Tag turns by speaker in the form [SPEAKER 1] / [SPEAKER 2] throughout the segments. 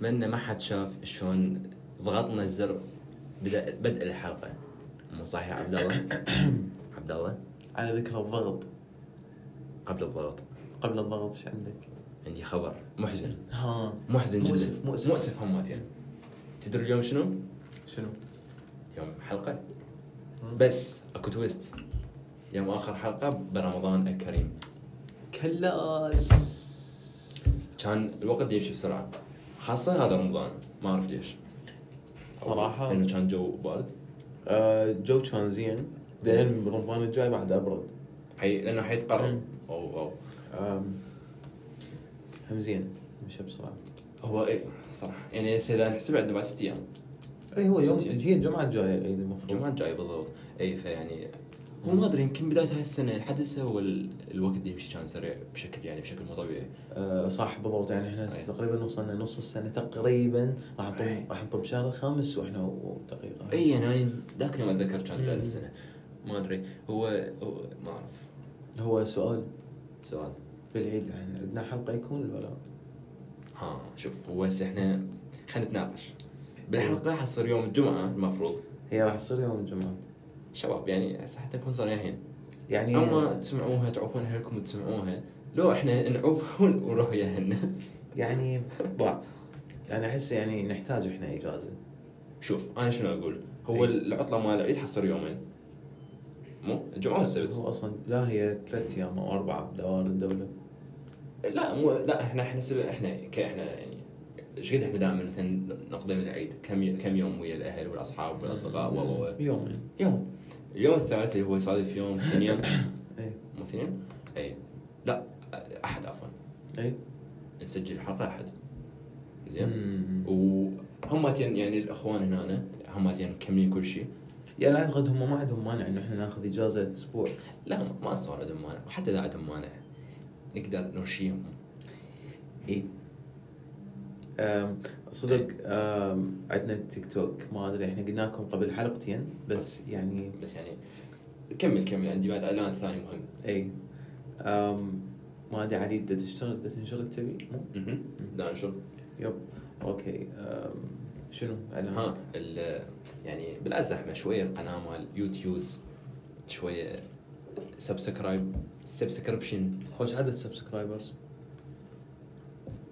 [SPEAKER 1] أتمنى ما حد شاف شلون ضغطنا الزر بدا بدء الحلقة. مو صح يا عبد الله؟ عبد الله؟
[SPEAKER 2] على ذكر الضغط.
[SPEAKER 1] قبل الضغط.
[SPEAKER 2] قبل الضغط إيش عندك؟
[SPEAKER 1] عندي خبر. محزن.
[SPEAKER 2] ها.
[SPEAKER 1] محزن جدا.
[SPEAKER 2] مؤسف- مؤسف.
[SPEAKER 1] مؤسف همات تدري اليوم شنو؟
[SPEAKER 2] شنو؟
[SPEAKER 1] يوم حلقة. بس أكو تويست. يوم آخر حلقة برمضان الكريم.
[SPEAKER 2] كلاس.
[SPEAKER 1] كان الوقت يمشي بسرعة. خاصة هذا رمضان ما أعرف ليش.
[SPEAKER 2] صراحة؟
[SPEAKER 1] لأنه كان جو بارد.
[SPEAKER 2] آه، جو كان زين. بعدين برمضان الجاي بعد أبرد.
[SPEAKER 1] حي... لأنه حيتقرب. أو
[SPEAKER 2] أو. هم زين. مشى بسرعة.
[SPEAKER 1] هو إيه صراحة. يعني هسه إذا نحسب عندنا بعد ست أيام.
[SPEAKER 2] اي هو يوم. هي الجمعة الجاية العيد المفروض.
[SPEAKER 1] الجمعة الجاية بالضبط. اي فيعني هو ما أدري يمكن بداية هاي السنة لحد هسه الوقت يمشي كان سريع بشكل يعني بشكل مو طبيعي.
[SPEAKER 2] آه، صح بالضبط. يعني إحنا
[SPEAKER 1] أي.
[SPEAKER 2] تقريبا وصلنا نص السنة تقريبا. راح نطب. راح نطب شهر الخامس وإحنا تقريبا.
[SPEAKER 1] أي يعني أنا ذاك اليوم أتذكر كان
[SPEAKER 2] مم.
[SPEAKER 1] السنة. ما أدري. هو, هو ما أعرف.
[SPEAKER 2] هو سؤال.
[SPEAKER 1] سؤال.
[SPEAKER 2] بالعيد يعني عندنا حلقة يكون ولا؟ لا؟
[SPEAKER 1] ها شوف هو هسه إحنا خلينا نتناقش. بالحلقة حتصير يوم الجمعة المفروض.
[SPEAKER 2] هي راح تصير يوم الجمعة.
[SPEAKER 1] شباب يعني هسه حتى نكون صريحين.
[SPEAKER 2] يعني
[SPEAKER 1] أما تسمعوها تعوفون اهلكم وتسمعوها لو إحنا نعوف ونروح وياهن
[SPEAKER 2] يعني ضاع يعني أحس يعني نحتاج إحنا إجازة.
[SPEAKER 1] شوف أنا شنو أقول؟ هو
[SPEAKER 2] أي.
[SPEAKER 1] العطلة مال العيد حتصير يومين. مو؟ الجمعة والسبت.
[SPEAKER 2] هو أصلا لا هي ثلاث أيام أو اربعة بدوائر الدولة.
[SPEAKER 1] لا مو لا إحنا إحنا إحنا كاحنا يعني إيش قد إحنا دائما مثلا نقضي من العيد؟ كم كم يوم ويا الأهل والأصحاب والأصدقاء؟ و
[SPEAKER 2] يومين.
[SPEAKER 1] يوم. اليوم الثالث اللي هو يصادف يوم اثنين
[SPEAKER 2] اي
[SPEAKER 1] مو اثنين؟ اي لا أحد عفوا.
[SPEAKER 2] اي
[SPEAKER 1] نسجل الحلقة أحد. زين. وهم يعني الإخوان هنا هم مكملين كل شيء.
[SPEAKER 2] يعني أعتقد هم ما عندهم مانع إنه إحنا ناخذ إجازة أسبوع.
[SPEAKER 1] لا ما- صار عندهم مانع. وحتى إذا عندهم مانع نقدر نرشيهم
[SPEAKER 2] اي صدق أم، عندنا تيك توك ما أدري إحنا قلنا لكم قبل حلقتين بس يعني
[SPEAKER 1] بس يعني كمل كمل عندي بعد إعلان ثاني مهم.
[SPEAKER 2] إي. ما أدري علي بدها تشتغل بدها تنشغل تبي؟ مو؟
[SPEAKER 1] مهم. لا شو
[SPEAKER 2] يب. أوكي. شنو؟ إعلان؟
[SPEAKER 1] ها ال- يعني بلا زحمة شوية القناة مال يوتيوب شوية subscribe subscription
[SPEAKER 2] خوش عدد subscribers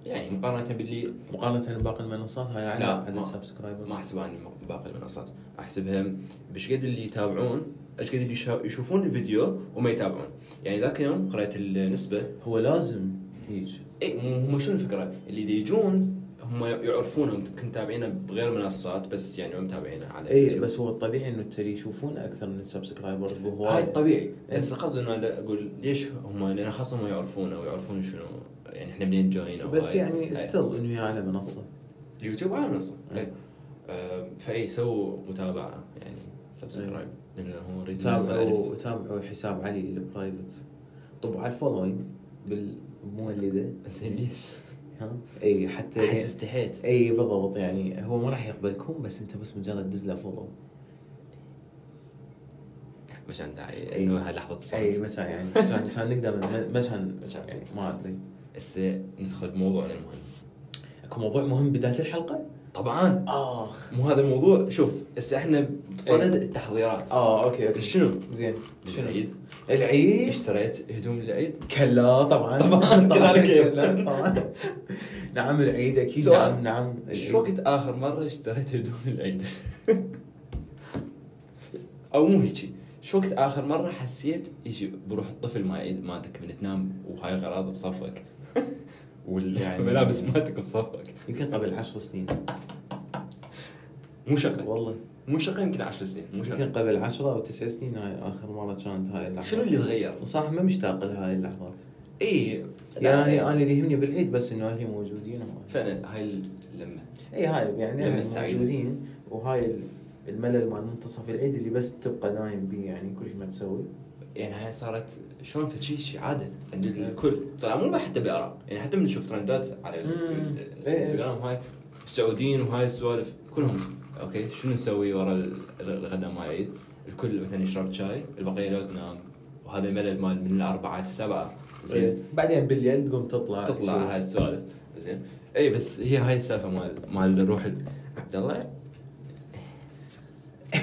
[SPEAKER 1] يعني مقارنة باللي
[SPEAKER 2] مقارنة بباقي المنصات هاي أعلى
[SPEAKER 1] لا،
[SPEAKER 2] عدد subscribers
[SPEAKER 1] ما احسبها باقي المنصات. احسبها بيش قد اللي يتابعون إيش قد اللي يشوفون الفيديو وما يتابعون. يعني ذاك اليوم قرأت النسبة.
[SPEAKER 2] هو لازم هيك
[SPEAKER 1] اي مو- شنو الفكرة؟ اللي يجون هم يعرفونهم يمكن متابعينه بغير منصات بس يعني متابعينه على
[SPEAKER 2] اي. بس هو الطبيعي إنه ترى يشوفون أكثر من ال subscribers بهواي
[SPEAKER 1] هاي طبيعي
[SPEAKER 2] إيه.
[SPEAKER 1] بس القصد إنه أقول ليش هم لأن خاصة هم يعرفونه ويعرفون شنو يعني إحنا منين جايين
[SPEAKER 2] بس. يعني. ستيل إنه هي على منصة
[SPEAKER 1] اليوتيوب على منصة
[SPEAKER 2] إيه.
[SPEAKER 1] إيه. آه، فاي سووا متابعة يعني سبسكرايب لأنه هو ريت
[SPEAKER 2] تابعوا. تابعوا حساب علي البرايفت طبعوا على الفولوينج بالمولدة
[SPEAKER 1] زين ليش؟
[SPEAKER 2] ها إي حتى
[SPEAKER 1] أحس استحيت.
[SPEAKER 2] إي بالضبط. يعني هو ما راح يقبلكم بس أنت بس مجرد دز له فولو
[SPEAKER 1] مشان داعي. إنه هاي لحظه
[SPEAKER 2] إي
[SPEAKER 1] الصمت
[SPEAKER 2] مثلا يعني عشان عشان نقدر ن- مثلا
[SPEAKER 1] عشان-
[SPEAKER 2] يعني. ما أدري.
[SPEAKER 1] هسه ندخل بموضوعنا المهم.
[SPEAKER 2] أكو موضوع مهم بداية الحلقة؟
[SPEAKER 1] طبعا.
[SPEAKER 2] آخ.
[SPEAKER 1] مو هذا الموضوع. شوف هسه إحنا بصدد التحضيرات.
[SPEAKER 2] آه أوكي أوكي.
[SPEAKER 1] شنو؟
[SPEAKER 2] زين. شنو؟
[SPEAKER 1] العيد.
[SPEAKER 2] العيد؟
[SPEAKER 1] اشتريت هدوم للعيد.
[SPEAKER 2] كلا طبعا.
[SPEAKER 1] طبعاً، كذلك.
[SPEAKER 2] طبعا. نعم العيد أكيد.
[SPEAKER 1] سؤال.
[SPEAKER 2] نعم نعم. العيد.
[SPEAKER 1] شو وقت آخر مرة اشتريت هدوم للعيد؟ أو مو هيجي. شو وقت آخر مرة حسيت يجي بروح الطفل ما يعيد مالتك من تنام وهاي اغراض بصفك؟ والملابس مالتك بصفك
[SPEAKER 2] يمكن قبل عشر سنين.
[SPEAKER 1] مو شقه
[SPEAKER 2] والله.
[SPEAKER 1] مو شقه يمكن 10 سنين. مو
[SPEAKER 2] يمكن
[SPEAKER 1] شقه
[SPEAKER 2] قبل عشرة أو تسع سنين هاي آخر مرة كانت هاي اللحظات.
[SPEAKER 1] شنو اللي تغير؟
[SPEAKER 2] صراحة ما مشتاق لهاي اللحظات.
[SPEAKER 1] اي
[SPEAKER 2] يعني أنا اللي يهمني بالعيد بس إنه أهلي موجودين.
[SPEAKER 1] فعلا هاي اللمه
[SPEAKER 2] اي هاي يعني
[SPEAKER 1] لما.
[SPEAKER 2] موجودين وهاي ال- الملل مال منتصف العيد اللي بس تبقى نايم بيه يعني كل شيء ما تسوي.
[SPEAKER 1] يعني هاي صارت شلون في شيء شيء عاده عند الكل. طبعا مو حتى براء يعني حتى من نشوف ترندات على. ال- الانستغرام هاي السعوديين وهاي السوالف كلهم. أوكي؟ شنو نسوي ورا ال- الغداء مال العيد؟ الكل مثلا يشرب شاي البقية لو تنام. وهذا الملل مال من الأربعة للسبعه زين؟
[SPEAKER 2] بعدين بالليل تقوم تطلع.
[SPEAKER 1] تطلع هاي السوالف. زين؟ اي بس هي هاي السالفة مال مال الروح ال- عبد الله.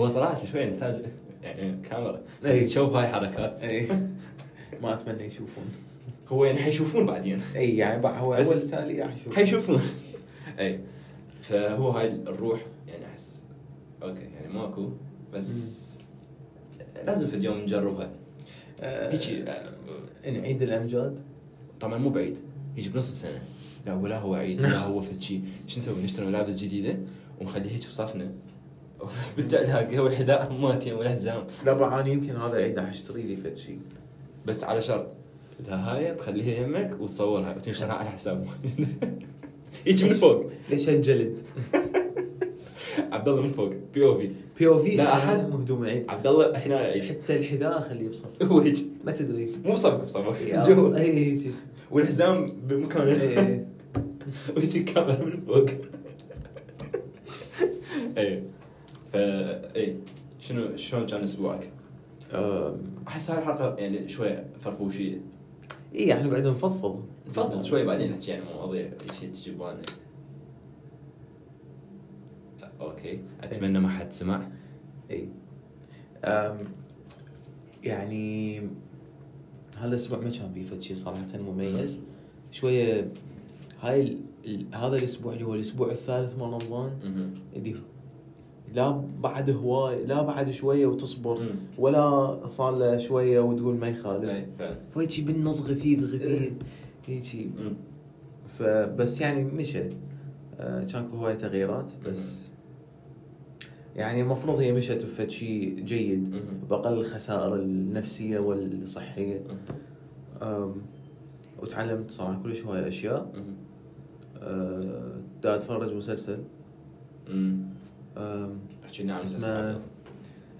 [SPEAKER 1] هو صراحة شوي نحتاج يعني كاميرا
[SPEAKER 2] إي.
[SPEAKER 1] تشوف هاي حركات.
[SPEAKER 2] اي ما أتمنى يشوفون.
[SPEAKER 1] هو يعني حيشوفون بعدين.
[SPEAKER 2] اي يعني هو أول تالي يشوف
[SPEAKER 1] حيشوفون. اي فهو هاي الروح يعني أحس. أوكي يعني ماكو بس لازم في اليوم نجربها.
[SPEAKER 2] آه،
[SPEAKER 1] هيجي آه،
[SPEAKER 2] نعيد الأمجاد؟
[SPEAKER 1] طبعا مو بعيد. يجي بنص السنة. لا ولا هو عيد ولا هو فد شيء شو نسوي؟ نشتري ملابس جديدة ونخليه هيك بصفنا بالتلاقي والحذاء ماتين والحزام
[SPEAKER 2] لا بقى أنا يمكن هذا العيد راح اشتري لي فد شيء.
[SPEAKER 1] بس على شرط. هاي تخليها يمك وتصورها وتنشرها على حسابه يجي من فوق.
[SPEAKER 2] ليش هالجلد؟
[SPEAKER 1] عبد الله من فوق. بي أو في
[SPEAKER 2] بي أو في
[SPEAKER 1] لا أحد.
[SPEAKER 2] مهدوم العيد.
[SPEAKER 1] عبد الله إحنا عيد.
[SPEAKER 2] حتى الحذاء خليه بصف
[SPEAKER 1] هو هيك.
[SPEAKER 2] ما تدري.
[SPEAKER 1] مو بصفك بصفك جوا
[SPEAKER 2] اي اي شي-
[SPEAKER 1] والحزام بمكانه
[SPEAKER 2] اي اي
[SPEAKER 1] ويجي الكاميرا من فوق. اي فا اي شنو شلون كان
[SPEAKER 2] أسبوعك؟
[SPEAKER 1] أحس هاي الحلقة يعني شوي فرفوشية.
[SPEAKER 2] اي إحنا قاعدين نفضفض.
[SPEAKER 1] نفضل شوي بعدين نحكي عن مواضيع شيء تجي ببالنا أوكي أتمنى ما حد سمع.
[SPEAKER 2] اي أم يعني هذا الأسبوع ما كان بيه فد شيء صراحة مميز. شوية هاي ال... ال... هذا الأسبوع اللي هو الأسبوع الثالث من رمضان. اللي لا بعد هواي لا بعد شوية وتصبر
[SPEAKER 1] مم.
[SPEAKER 2] ولا صار له شوية وتقول ما يخالف
[SPEAKER 1] إي، فعلا.
[SPEAKER 2] وهيجي بالنص غثيث غثيث هيجي
[SPEAKER 1] مم.
[SPEAKER 2] فبس يعني مشى آه، كان هواي تغييرات بس يعني المفروض هي مشت بفد شيء جيد. بأقل الخسائر
[SPEAKER 1] مهم.
[SPEAKER 2] أم، وتعلمت صراحة كلش هواي أشياء
[SPEAKER 1] مهم.
[SPEAKER 2] أه، دا أتفرج مسلسل
[SPEAKER 1] لنا عن
[SPEAKER 2] اسمه.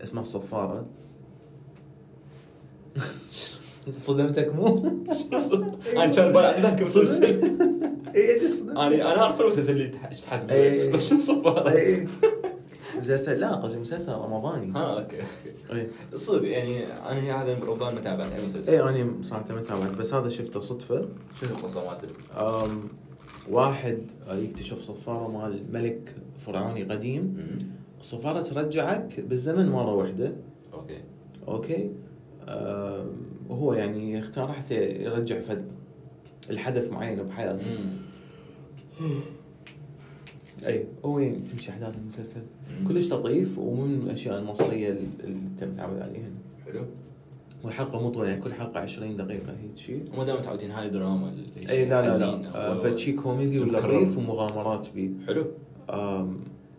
[SPEAKER 2] اسمه الصفارة. صدمتك مو؟
[SPEAKER 1] أنا كان ذاك المسلسل
[SPEAKER 2] اي انت
[SPEAKER 1] أنا أنا أعرف المسلسل اللي تح- تحت. بس شو صفاره
[SPEAKER 2] إي. مسلسل لا قصدي مسلسل رمضاني.
[SPEAKER 1] ها
[SPEAKER 2] أوكي.
[SPEAKER 1] صدق يعني أنا هذا رمضان ما تابعت اي مسلسل.
[SPEAKER 2] اي أنا صراحة ما تابعت بس هذا شفته صدفة.
[SPEAKER 1] شنو القصة مالته؟
[SPEAKER 2] واحد يكتشف صفارة مال ملك فرعوني قديم.
[SPEAKER 1] مم.
[SPEAKER 2] الصفارة ترجعك بالزمن مرة واحدة.
[SPEAKER 1] أوكي.
[SPEAKER 2] أوكي؟ أم، وهو يعني يختار حتى يرجع فد الحدث معين بحياته. اي هو وين تمشي أحداث المسلسل. كلش لطيف ومن الأشياء المصرية اللي انت متعود عليها.
[SPEAKER 1] حلو.
[SPEAKER 2] والحلقة مو طويلة يعني كل حلقة 20 دقيقة هيك شيء
[SPEAKER 1] وما دام متعودين هاي دراما اللي
[SPEAKER 2] اي لا لا لا.
[SPEAKER 1] أو-
[SPEAKER 2] آه، فد شيء كوميدي. ولطيف ومغامرات بيه
[SPEAKER 1] حلو.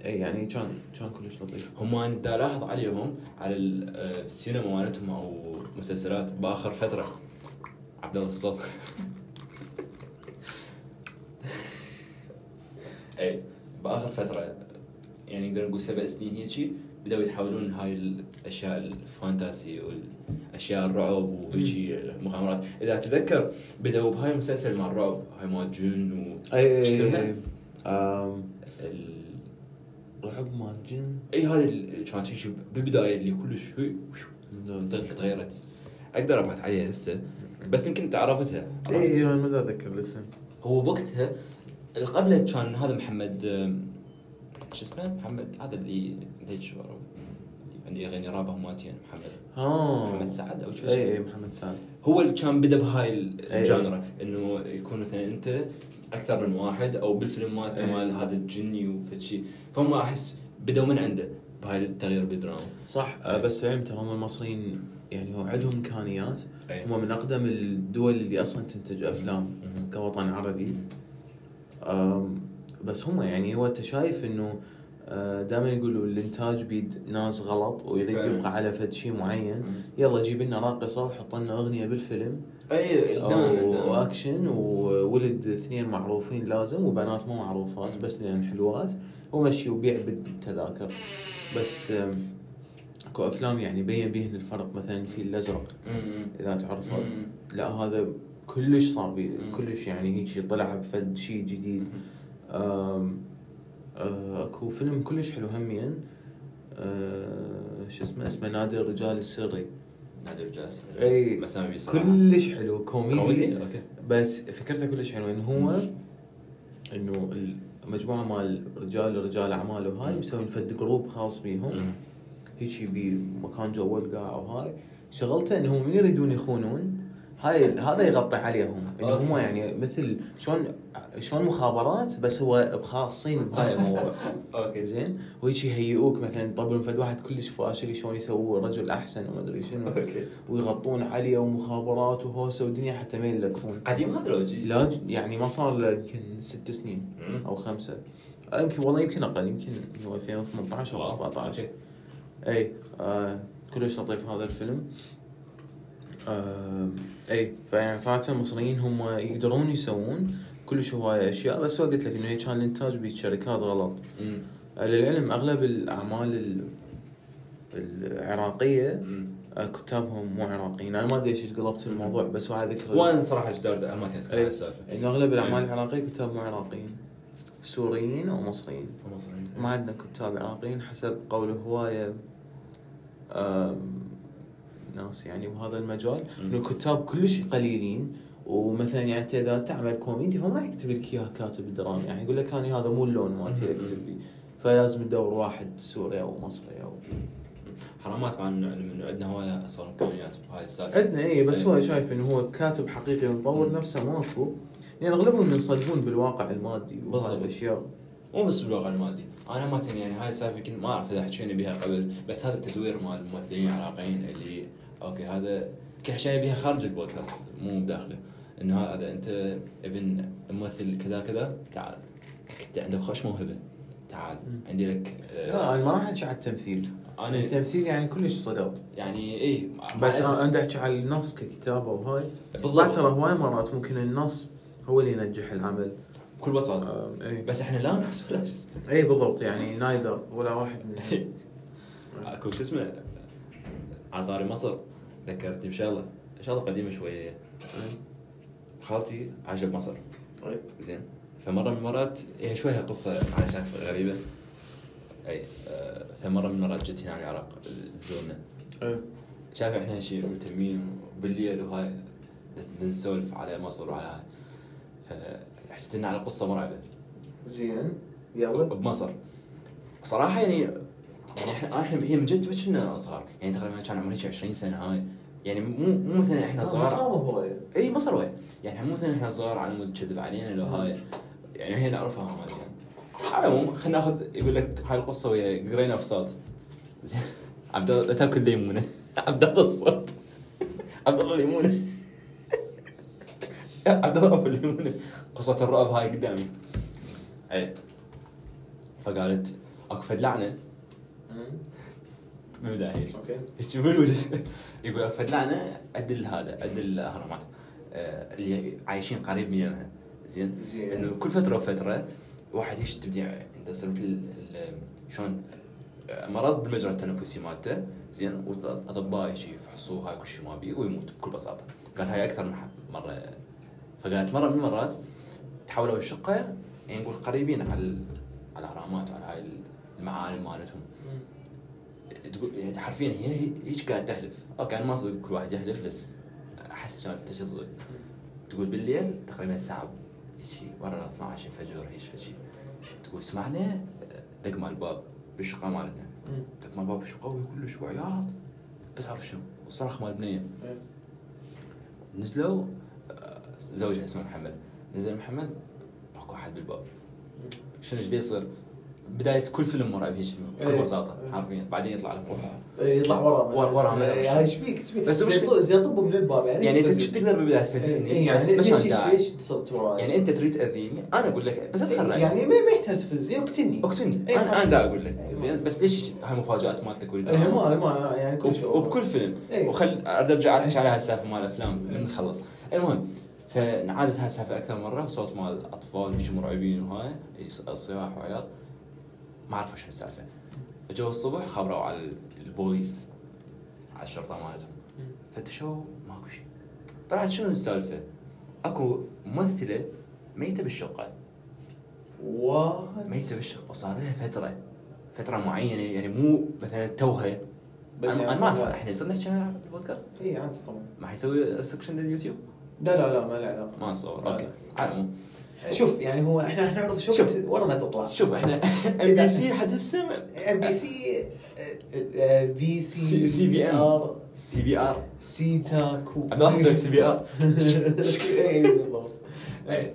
[SPEAKER 2] اي يعني كان كان كلش لطيف.
[SPEAKER 1] هم أنا دا الاحظ عليهم على آه، السينما مالتهم أو مسلسلات بآخر فترة. عبد الله الصوت. اي بآخر فترة يعني نقدر نقول سبع سنين هيجي بدأوا يتحولون هاي الأشياء ال fantasy والأشياء الرعب وهيجي المغامرات. إذا تذكر بدأوا بهاي المسلسل مع الرعب هاي مال جن و
[SPEAKER 2] اي
[SPEAKER 1] شو
[SPEAKER 2] اي
[SPEAKER 1] اسمها؟
[SPEAKER 2] اي أم،
[SPEAKER 1] ال...
[SPEAKER 2] رعب مال جن
[SPEAKER 1] إي هذه اللي كانت هيك بالبداية اللي كلش تغيرت. أقدر أبحث عليها هسه بس يمكن أنت عرفتها.
[SPEAKER 2] إي إي ما أتذكر الاسم.
[SPEAKER 1] هو بوقتها اللي قبله كان هذا محمد شو اسمه؟ محمد هذا اللي ليش اللي يغني رابه ماتين محمد.
[SPEAKER 2] ها
[SPEAKER 1] محمد سعد أو شو
[SPEAKER 2] إي إي
[SPEAKER 1] اسمه
[SPEAKER 2] محمد سعد.
[SPEAKER 1] هو اللي كان بدا بهاي
[SPEAKER 2] أي.
[SPEAKER 1] الجانرا إنه يكون مثلا أنت أكثر من واحد أو بالفيلم مالته
[SPEAKER 2] أي.
[SPEAKER 1] مال هذا الجني وفد شيء فهم أحس بدوا من عنده بهاي التغيير بالدراما.
[SPEAKER 2] صح آه، بس علم ترى هم المصريين يعني هو عندهم إمكانيات.
[SPEAKER 1] أي.
[SPEAKER 2] هم من أقدم الدول اللي أصلا تنتج
[SPEAKER 1] أفلام.
[SPEAKER 2] كوطن عربي. بس هم يعني هو أنت شايف إنه دائما يقولوا الإنتاج بيد ناس غلط ويريد. يبقى على فد شيء معين. يلا جيب لنا راقصة وحط لنا أغنية بالفيلم
[SPEAKER 1] أي
[SPEAKER 2] واكشن وولد اثنين معروفين لازم وبنات مو معروفات بس لأن حلوات ومشي وبيع بالتذاكر بس اكو افلام يعني بين بيهن الفرق مثلا في
[SPEAKER 1] الأزرق.
[SPEAKER 2] إذا تعرفه. لا هذا كلش صار بي. كلش يعني هيك طلع بفد شيء جديد آه، اكو فيلم كلش حلو هميا آه، شو اسمه اسمه نادي الرجال السري.
[SPEAKER 1] نادي الجاس
[SPEAKER 2] إي
[SPEAKER 1] مسامي.
[SPEAKER 2] كلش حلو كوميدي.
[SPEAKER 1] كوميدي؟ okay.
[SPEAKER 2] بس فكرته كلش حلوة إنه هو إنه المجموعه مال رجال رجال اعمال وهاي مسوين فد group خاص بيهم. هيجي بمكان جوا القاع وهاي شغلته انهم من يريدون يخونون. هاي هذا يغطي عليهم انه
[SPEAKER 1] okay.
[SPEAKER 2] هم يعني مثل شلون شلون مخابرات بس هو خاصين بهاي الموضوع
[SPEAKER 1] okay
[SPEAKER 2] زين ويجي يهيئوك مثلا يطبلون فد واحد كلش فاشل شلون يسووا رجل أحسن وما أدري شنو
[SPEAKER 1] okay
[SPEAKER 2] ويغطون عليه ومخابرات وهوسة ودنيا حتى ما يلقفون
[SPEAKER 1] قديم هذا لو؟
[SPEAKER 2] لا يعني ما صار له يمكن ست سنين. أو خمسة يمكن والله يمكن أقل يمكن هو 2018 أو
[SPEAKER 1] واو.
[SPEAKER 2] 17
[SPEAKER 1] okay.
[SPEAKER 2] اي آه كلش لطيف هذا الفيلم آه اي فيعني صراحة المصريين هم يقدرون يسوون كلش هواية أشياء بس هو قلت لك إنه هي كان الإنتاج بالشركات غلط
[SPEAKER 1] مم.
[SPEAKER 2] آه، للعلم أغلب الأعمال ال- العراقية
[SPEAKER 1] مم.
[SPEAKER 2] آه، كتابهم مو عراقيين أنا ما أدري ليش قلبت الموضوع بس هو ذكر
[SPEAKER 1] وأنا صراحة جدار ما. على
[SPEAKER 2] السالفة إنه أغلب
[SPEAKER 1] الأعمال.
[SPEAKER 2] العراقية كتاب مو عراقيين سوريين أو مصريين
[SPEAKER 1] مصريين.
[SPEAKER 2] ما عندنا كتاب عراقيين حسب قول هواية ناس يعني بهذا المجال. انه الكتاب كلش قليلين ومثلا يعني انت إذا تعمل كوميدي فما راح يكتب لك إياها كاتب درامي يعني يقول لك أنا هذا مو اللون مالتي اللي اكتب بيه فلازم تدور واحد سوري أو مصري أو
[SPEAKER 1] حرامات مع انه عندنا هواية أصلا امكانيات بهاي السالفة
[SPEAKER 2] عندنا اي بس
[SPEAKER 1] إيه.
[SPEAKER 2] هو شايف إنه هو كاتب حقيقي ومطور
[SPEAKER 1] مم.
[SPEAKER 2] نفسه ماكو يعني اغلبهم ينصدمون بالواقع المادي
[SPEAKER 1] بالضبط.
[SPEAKER 2] الأشياء
[SPEAKER 1] مو بس بالواقع المادي أنا ما يعني هاي السالفة يمكن ما أعرف إذا حكينا بها قبل بس هذا التدوير مال الممثلين العراقيين اللي okay هذا كل حكينا بها خارج البودكاست مو بداخله إنه هذا أنت ابن ممثل كذا كذا تعال. انت عندك خوش موهبة تعال. عندي لك آه،
[SPEAKER 2] لا أنا ما راح أحكي على التمثيل.
[SPEAKER 1] أنا
[SPEAKER 2] التمثيل يعني كلش صدق.
[SPEAKER 1] يعني اي
[SPEAKER 2] بس أنا أنا أحكي على النص ككتابة وهاي.
[SPEAKER 1] بالضبط.
[SPEAKER 2] ترى هواي مرات ممكن النص هو اللي ينجح العمل.
[SPEAKER 1] بكل بساطة.
[SPEAKER 2] آم، اي
[SPEAKER 1] بس إحنا لا ناس ولا
[SPEAKER 2] اي بالضبط يعني نايذر ولا واحد من
[SPEAKER 1] أكو شو اسمه على طاري مصر. ذكرتني بشغله شغله قديمة شوية. خالتي عايشة بمصر
[SPEAKER 2] طيب.
[SPEAKER 1] زين. فمرة من المرات هي شوية قصة أنا شايف غريبة. أي آه، فمرة من المرات جت هنا على العراق تزورنا. شايف إحنا شيء مهتمين بالليل وهاي نسولف على مصر وعلى هاي. فحكيت لنا على قصة مرعبة.
[SPEAKER 2] زين. يلا.
[SPEAKER 1] بمصر. صراحة يعني يعني إحنا إحنا هي من جد كنا صغار؟ يعني تقريبا كان عمري شي 20 سنة هاي. يعني مو مو مثلا إحنا صغار.
[SPEAKER 2] هواي
[SPEAKER 1] إي مصر وين يعني مو مثلا إحنا صغار على مود كذب علينا لو هاي. يعني هي نعرفها ما زين. على العموم خلينا ناخذ يقول لك هاي القصة ويا قرينا بصوت زين. عبد الله تاكل ليمونة. عبد الله الصوت. عبد الله ليمونة. عبد الله ابو الليمونه قصة الرعب هاي قدامي. إي. فقالت أكو فد لعنة. بالبدايه هيك
[SPEAKER 2] أوكي
[SPEAKER 1] إيش بالوجه يقول لك فدلعنا عدل هذا عدل الأهرامات. آه، اللي عايشين قريب منها زين؟
[SPEAKER 2] زين.
[SPEAKER 1] إنه كل فترة وفترة واحد يش تبديع عنده مثل شلون؟ آه، مرض بالمجرى التنفسي مالته. زين؟ والاطباء يجي يفحصوه هاي كل شيء ما بيه ويموت بكل بساطة. قالت هاي أكثر من مرة. فقالت مرة من المرات تحولوا الشقة يعني نقول قريبين على الأهرامات وعلى هاي المعالم مالتهم. تقول يعني حرفيا هي هيك قاعد تحلف. أوكي أنا ما صدق كل واحد يحلف بس أحس كانت تصدق تقول بالليل تقريبا الساعة شي ورا 12 الفجر هيك شيء تقول سمعنا دق مال الباب بالشقة مالتنا. دق مال الباب بالشقة وهي كلش وعياط بس عارف شنو؟ وصرخ مال بنيه نزلوا آه، زوجها اسمه محمد. نزل محمد ماكو احد بالباب. شنو إيش يصير؟ بداية كل فيلم مرعب هيك بكل
[SPEAKER 2] إيه.
[SPEAKER 1] بساطة حرفيا. بعدين يطلع لهم روحها
[SPEAKER 2] يطلع ورا.
[SPEAKER 1] ورا- ما
[SPEAKER 2] يعني إيش فيك؟
[SPEAKER 1] بس
[SPEAKER 2] زي
[SPEAKER 1] المشكلة-
[SPEAKER 2] طب- زي طب من الباب يعني
[SPEAKER 1] يعني انت؟ شو تقدر بالبدايه تفززني
[SPEAKER 2] إيه، يعني ليش صرت وراي؟
[SPEAKER 1] يعني أنت تريد تأذيني؟ أنا أقول لك بس رايك
[SPEAKER 2] يعني ما ما يحتاج تفزني أقتلني.
[SPEAKER 1] أقتلني.
[SPEAKER 2] إيه،
[SPEAKER 1] أنا أنا دا أقول لك.
[SPEAKER 2] إيه،
[SPEAKER 1] زين بس ليش هاي مفاجآت مالتك
[SPEAKER 2] إيه، ما ما يعني كل شيء
[SPEAKER 1] وبكل فيلم.
[SPEAKER 2] إيه.
[SPEAKER 1] وخل أرجع احكي على هالسالفة مال الأفلام. نخلص. المهم فنعادت هاي السالفه أكثر مرة وصوت مال اطفال مرعبين وهاي الصياح وعياط. ما عرفوا شو السالفه اجوا الصبح خبروا على البوليس على الشرطة مالتهم. فتشوا ماكو شيء. طلعت شنو السالفة؟ أكو ممثلة ميتة بالشقة.
[SPEAKER 2] what
[SPEAKER 1] ميتة بالشقة. وصار لها فترة. فترة معينة يعني مو مثلا توها
[SPEAKER 2] بس
[SPEAKER 1] أنا
[SPEAKER 2] يعني
[SPEAKER 1] أنا ما
[SPEAKER 2] أعرف.
[SPEAKER 1] إحنا صرنا نحكي عنها بالبودكاست
[SPEAKER 2] اي عادي طبعا.
[SPEAKER 1] ما حيسوي section لليوتيوب؟
[SPEAKER 2] لا لا لا ما له علاقة.
[SPEAKER 1] ما اتصور
[SPEAKER 2] لا، okay.
[SPEAKER 1] على العموم.
[SPEAKER 2] شوف يعني هو إحنا إحنا نعرض شوف
[SPEAKER 1] شوف.
[SPEAKER 2] ورا ما تطلع.
[SPEAKER 1] شوف إحنا ام بي سي حد السمع
[SPEAKER 2] ام بي سي في سي
[SPEAKER 1] سي بي.
[SPEAKER 2] ار
[SPEAKER 1] سي بي ار
[SPEAKER 2] سي تاكو
[SPEAKER 1] عبد الله حسك سي بي ار
[SPEAKER 2] اي بالضبط.
[SPEAKER 1] إيه.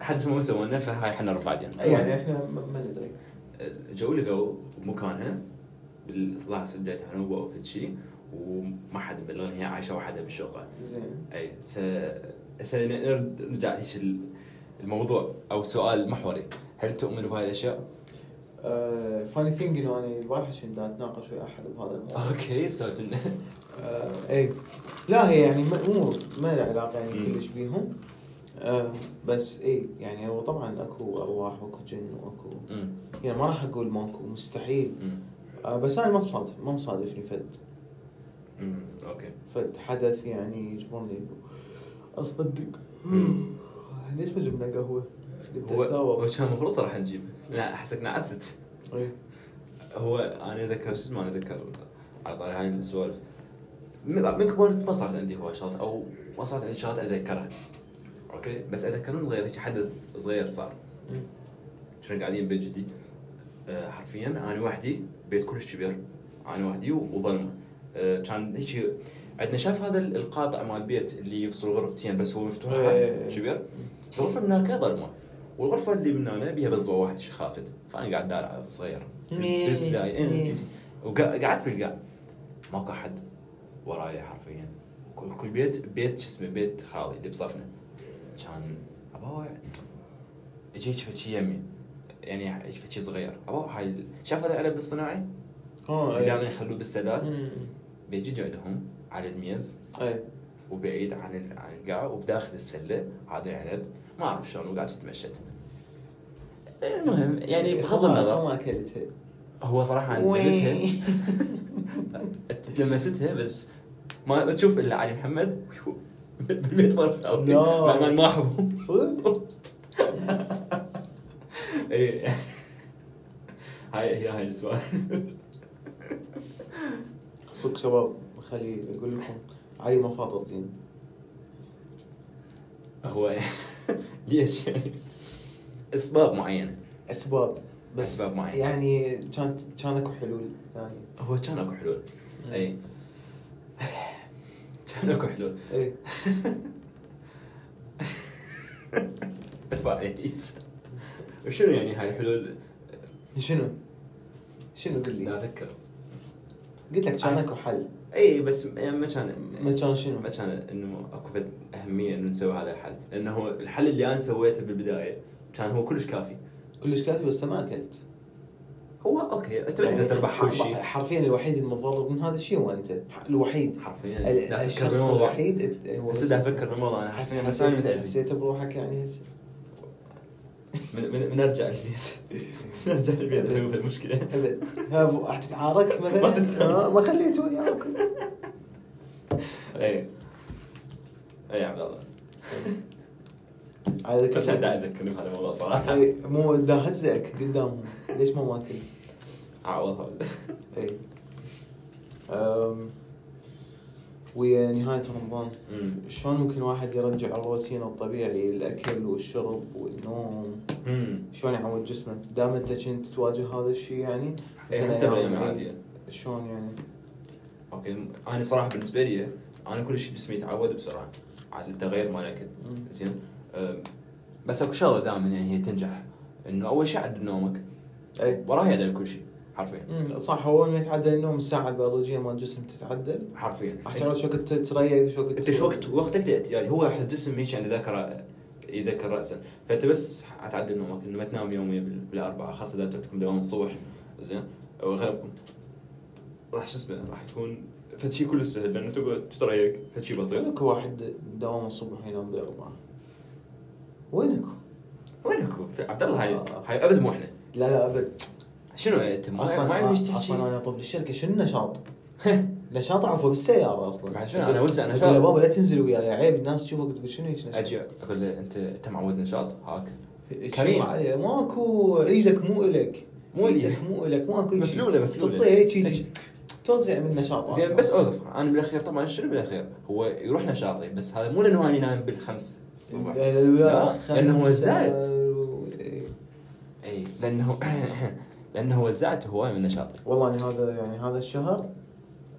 [SPEAKER 1] حد اسمه ما سوينا فهاي إحنا رفعنا
[SPEAKER 2] يعني. إحنا ما ما ندري.
[SPEAKER 1] جو لقوا مكانها بالاصلاح سجلت حنوبه أو شيء وما حد مبلغ هي عايشة وحدها بالشقه
[SPEAKER 2] زين.
[SPEAKER 1] اي ف نرجع ليش ال- الموضوع أو سؤال محوري. هل تؤمن بهاي الأشياء؟
[SPEAKER 2] funny thing إنه أنا البارحه كنت أتناقش ويا أحد بهذا الموضوع.
[SPEAKER 1] okay سولف لنا
[SPEAKER 2] آه، اي لا هي يعني مو ما له علاقة يعني. كلش بيهم. آه، بس اي يعني هو طبعا أكو أرواح واكو جن واكو يعني ما راح أقول ماكو مستحيل. آه، بس أنا ما مصادف ما مصادفني فد.
[SPEAKER 1] okay.
[SPEAKER 2] فد حدث يعني يجبرني إنه اصدق ليش ما جبنا قهوة؟
[SPEAKER 1] هو. هو كان المفروض صراحة نجيب. لا احسك نعست.
[SPEAKER 2] إي.
[SPEAKER 1] هو أنا أتذكر شو اسمه أنا أتذكر؟ على طاري هاي السوالف. من كبرت ما صارت عندي هواي شغلات أو ما صارت عندي شغلات أتذكرها. okay. بس اذكر من صغير هيك حدث صغير صار. كنا قاعدين بيت جدي آه، حرفيا أنا وحدي بيت كلش كبير. أنا وحدي وظلمة. آه، كان هيك عندنا شاف هذا القاطع مال البيت اللي يفصل غرفتين بس هو مفتوح
[SPEAKER 2] إيه.
[SPEAKER 1] كبير؟ الغرفة من هناك ظلمه والغرفة اللي من هنا بيها بس ضوء واحد شي خافت. فأنا قاعد دالع صغير. بالابتدائي إيه،. وقعدت بالقاع ماكو أحد وراي حرفيا. كل بيت بيت شو اسمه؟ بيت خالي اللي بصفنا كان أبوي اجيك فد شي يمي. يعني اجيك فد شي صغير. أبوي هاي شاف هذا العلب الصناعي؟
[SPEAKER 2] آه
[SPEAKER 1] اللي
[SPEAKER 2] إي.
[SPEAKER 1] دائما يخلوه بالسلات. بيجي عندهم على الميز.
[SPEAKER 2] اي
[SPEAKER 1] وبعيد عن عن القاع. وبداخل السلة. هذا العنب ما أعرف شلون وقعدت تمشت المهم يعني بغض النظر.
[SPEAKER 2] خما اكلتها
[SPEAKER 1] هو صراحة أنا زلتها لمستها بس ما ما تشوف إلا علي محمد. بالبيت خالي
[SPEAKER 2] لا.
[SPEAKER 1] مع ما أحبه.
[SPEAKER 2] صدق؟
[SPEAKER 1] اي هاي هي هاي السؤال
[SPEAKER 2] صدق شباب خلي أقول لكم علي ما فاطر زين.
[SPEAKER 1] هو ليش يعني؟ أسباب معينة.
[SPEAKER 2] أسباب. بس
[SPEAKER 1] أسباب معينة.
[SPEAKER 2] يعني كانت كان أكو حلول ثانية.
[SPEAKER 1] هو كان أكو حلول. اي كان أكو حلول.
[SPEAKER 2] اي
[SPEAKER 1] وشنو يعني هاي الحلول
[SPEAKER 2] شنو؟ شنو قل
[SPEAKER 1] لا
[SPEAKER 2] لي؟
[SPEAKER 1] أفكر
[SPEAKER 2] قلت لك كان أكو حل.
[SPEAKER 1] اي بس يعني ما كان
[SPEAKER 2] ما كان شنو؟
[SPEAKER 1] ما كان إنه أكو أهمية إنه نسوي هذا الحل. لأنه الحل اللي أنا سويته بالبداية كان هو كلش كافي.
[SPEAKER 2] كلش كافي بس ما أكلت.
[SPEAKER 1] هو أوكي أنت ما تقدر تربح كل شيء.
[SPEAKER 2] حرفيا الوحيد المتضرر من هذا الشيء هو أنت؟ الوحيد.
[SPEAKER 1] حرفيا
[SPEAKER 2] الشخص الوحيد
[SPEAKER 1] دا أفكر بالموضوع أنا حرفيا بس
[SPEAKER 2] حسيت
[SPEAKER 1] أنا
[SPEAKER 2] حسيت بروحك يعني هسه.
[SPEAKER 1] من, من, من أرجع البيت. من أرجع البيت أسوي في
[SPEAKER 2] المشكلة. أبد. راح تتعارك مثلا؟
[SPEAKER 1] ما
[SPEAKER 2] خليتوني اكل
[SPEAKER 1] أي. أي يا عبد الله. بس دا اذكرني بهذا الموضوع
[SPEAKER 2] صراحة. مو دا هزك قدامهم ليش ما ماكل؟
[SPEAKER 1] اعوض هذا
[SPEAKER 2] أي. نهاية رمضان. شلون ممكن واحد يرجع الروتين الطبيعي الأكل والشرب والنوم. شلون يعود جسمه؟ دام أنت كنت تواجه هذا الشيء يعني مثلاً
[SPEAKER 1] حتى بالايام العاديه
[SPEAKER 2] شلون يعني؟
[SPEAKER 1] أوكي أنا صراحة بالنسبة لي أنا كل شيء جسمي يتعود بسرعة على التغير مال الاكل. زين؟ بس أكو شغلة دائما يعني هي تنجح إنه أول شيء عدل نومك.
[SPEAKER 2] اي
[SPEAKER 1] وراها يعدل كل شيء. حرفيا.
[SPEAKER 2] صح هو لما يتعدل النوم الساعة البيولوجية مال الجسم تتعدل
[SPEAKER 1] حرفيا.
[SPEAKER 2] راح تعرف شو وقت تريق شو وقت
[SPEAKER 1] أنت شو وقت وقتك الاعتيادي هو راح الجسم هيك يعني ذاكره يذكر راسا فأنت بس حتعدل نومك إنه ما تنام يوميا بال- بالأربعة. خاصة إذا عندكم دوام الصبح. زين؟ أو اغلبكم راح شو اسمه راح يكون فد شيء كله سهل. لأنه تقعد تتريق فد شيء بسيط.
[SPEAKER 2] وينك واحد دوام الصبح ينام بأربعة وينك؟
[SPEAKER 1] وينك؟ في- عبد الله هاي
[SPEAKER 2] آه.
[SPEAKER 1] هاي أبد مو إحنا.
[SPEAKER 2] لا لا أبد.
[SPEAKER 1] شنو ما
[SPEAKER 2] أصلا
[SPEAKER 1] ما عندي إيش
[SPEAKER 2] أصلا
[SPEAKER 1] تحكي
[SPEAKER 2] أنا طب الشركة شنو النشاط؟ نشاط عفوا بالسيارة أصلا
[SPEAKER 1] بعد شنو؟ أنا وسع نشاط.
[SPEAKER 2] له بابا لا تنزل وياي عيب الناس تشوفك تقول شنو هيك نشاط؟
[SPEAKER 1] أجي أقول له انت أنت معوز نشاط هاك
[SPEAKER 2] كريم ماكو إيدك مو إلك
[SPEAKER 1] مو.
[SPEAKER 2] إيدك مو إلك ماكو.
[SPEAKER 1] مفلولة- مفلولة.
[SPEAKER 2] تطيح هيك. توزيع من نشاطات
[SPEAKER 1] زين بس أوقف أنا بالأخير طبعا شنو بالأخير؟ هو يروح نشاطي بس هذا مو لأنه أنا نايم بالخمس الصبح لا، لأنه وزعت. اي لأنه لأنه وزعت هواي من نشاطي.
[SPEAKER 2] والله أنا هذا يعني هذا الشهر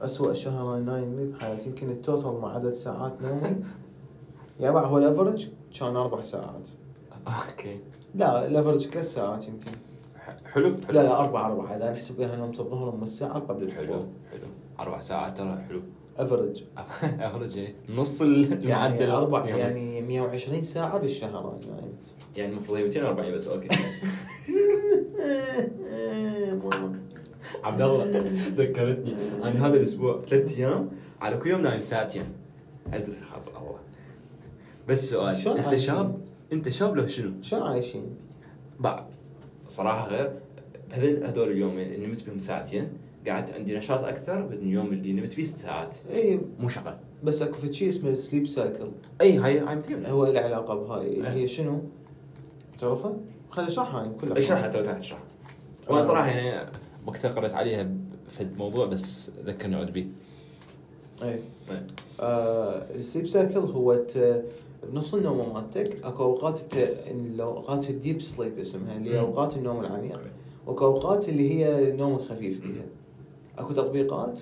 [SPEAKER 2] أسوأ شهر أنا نايم بحياتي. يمكن ال total مع عدد ساعات نومي. يا هو ال average كان أربع ساعات.
[SPEAKER 1] okay.
[SPEAKER 2] لا ال average ثلاث ساعات يمكن.
[SPEAKER 1] حلو حلو.
[SPEAKER 2] لا لا أربع أربع. إذا نحسب بها نومة الظهر من الساعة قبل
[SPEAKER 1] حلو
[SPEAKER 2] الفطور
[SPEAKER 1] حلو. أربع ساعات ترى حلو.
[SPEAKER 2] average
[SPEAKER 1] average إيه. نص المعدل
[SPEAKER 2] يعني
[SPEAKER 1] أربع.
[SPEAKER 2] يعني 120 ساعة بالشهر أنا نايم
[SPEAKER 1] يعني. المفروض هي 240 بس okay. عبد الله ذكرتني أنا هذا الأسبوع ثلاث أيام على كل يوم نايم ساعتين أدري خاف الله بس سؤال
[SPEAKER 2] شلون
[SPEAKER 1] أنت
[SPEAKER 2] عايشين؟
[SPEAKER 1] شاب أنت شاب لو شنو؟
[SPEAKER 2] شلون عايشين؟
[SPEAKER 1] بعد صراحة غير هذول هذول اليومين اللي نمت بهم ساعتين قعدت عندي نشاط أكثر من اليوم اللي نمت فيه ست ساعات
[SPEAKER 2] اي
[SPEAKER 1] مو شغل
[SPEAKER 2] بس أكو في شيء اسمه sleep cycle
[SPEAKER 1] اي هاي هاي
[SPEAKER 2] هو له علاقة بهاي اللي
[SPEAKER 1] إيه.
[SPEAKER 2] هي شنو؟ تعرفه؟ خليني اشرحها يعني كلها
[SPEAKER 1] اشرحها تو تحت اشرح وأنا صراحة يعني وقتها قريت عليها في الموضوع بس ذكرني عود بيه
[SPEAKER 2] اي. آه ال sleep cycle هو. بنص النوم مالتك أكو أوقات ت... الاوقات ال deep sleep اسمها اللي هي. أوقات النوم العميق واكو أوقات اللي هي النوم الخفيف. فيها أكو تطبيقات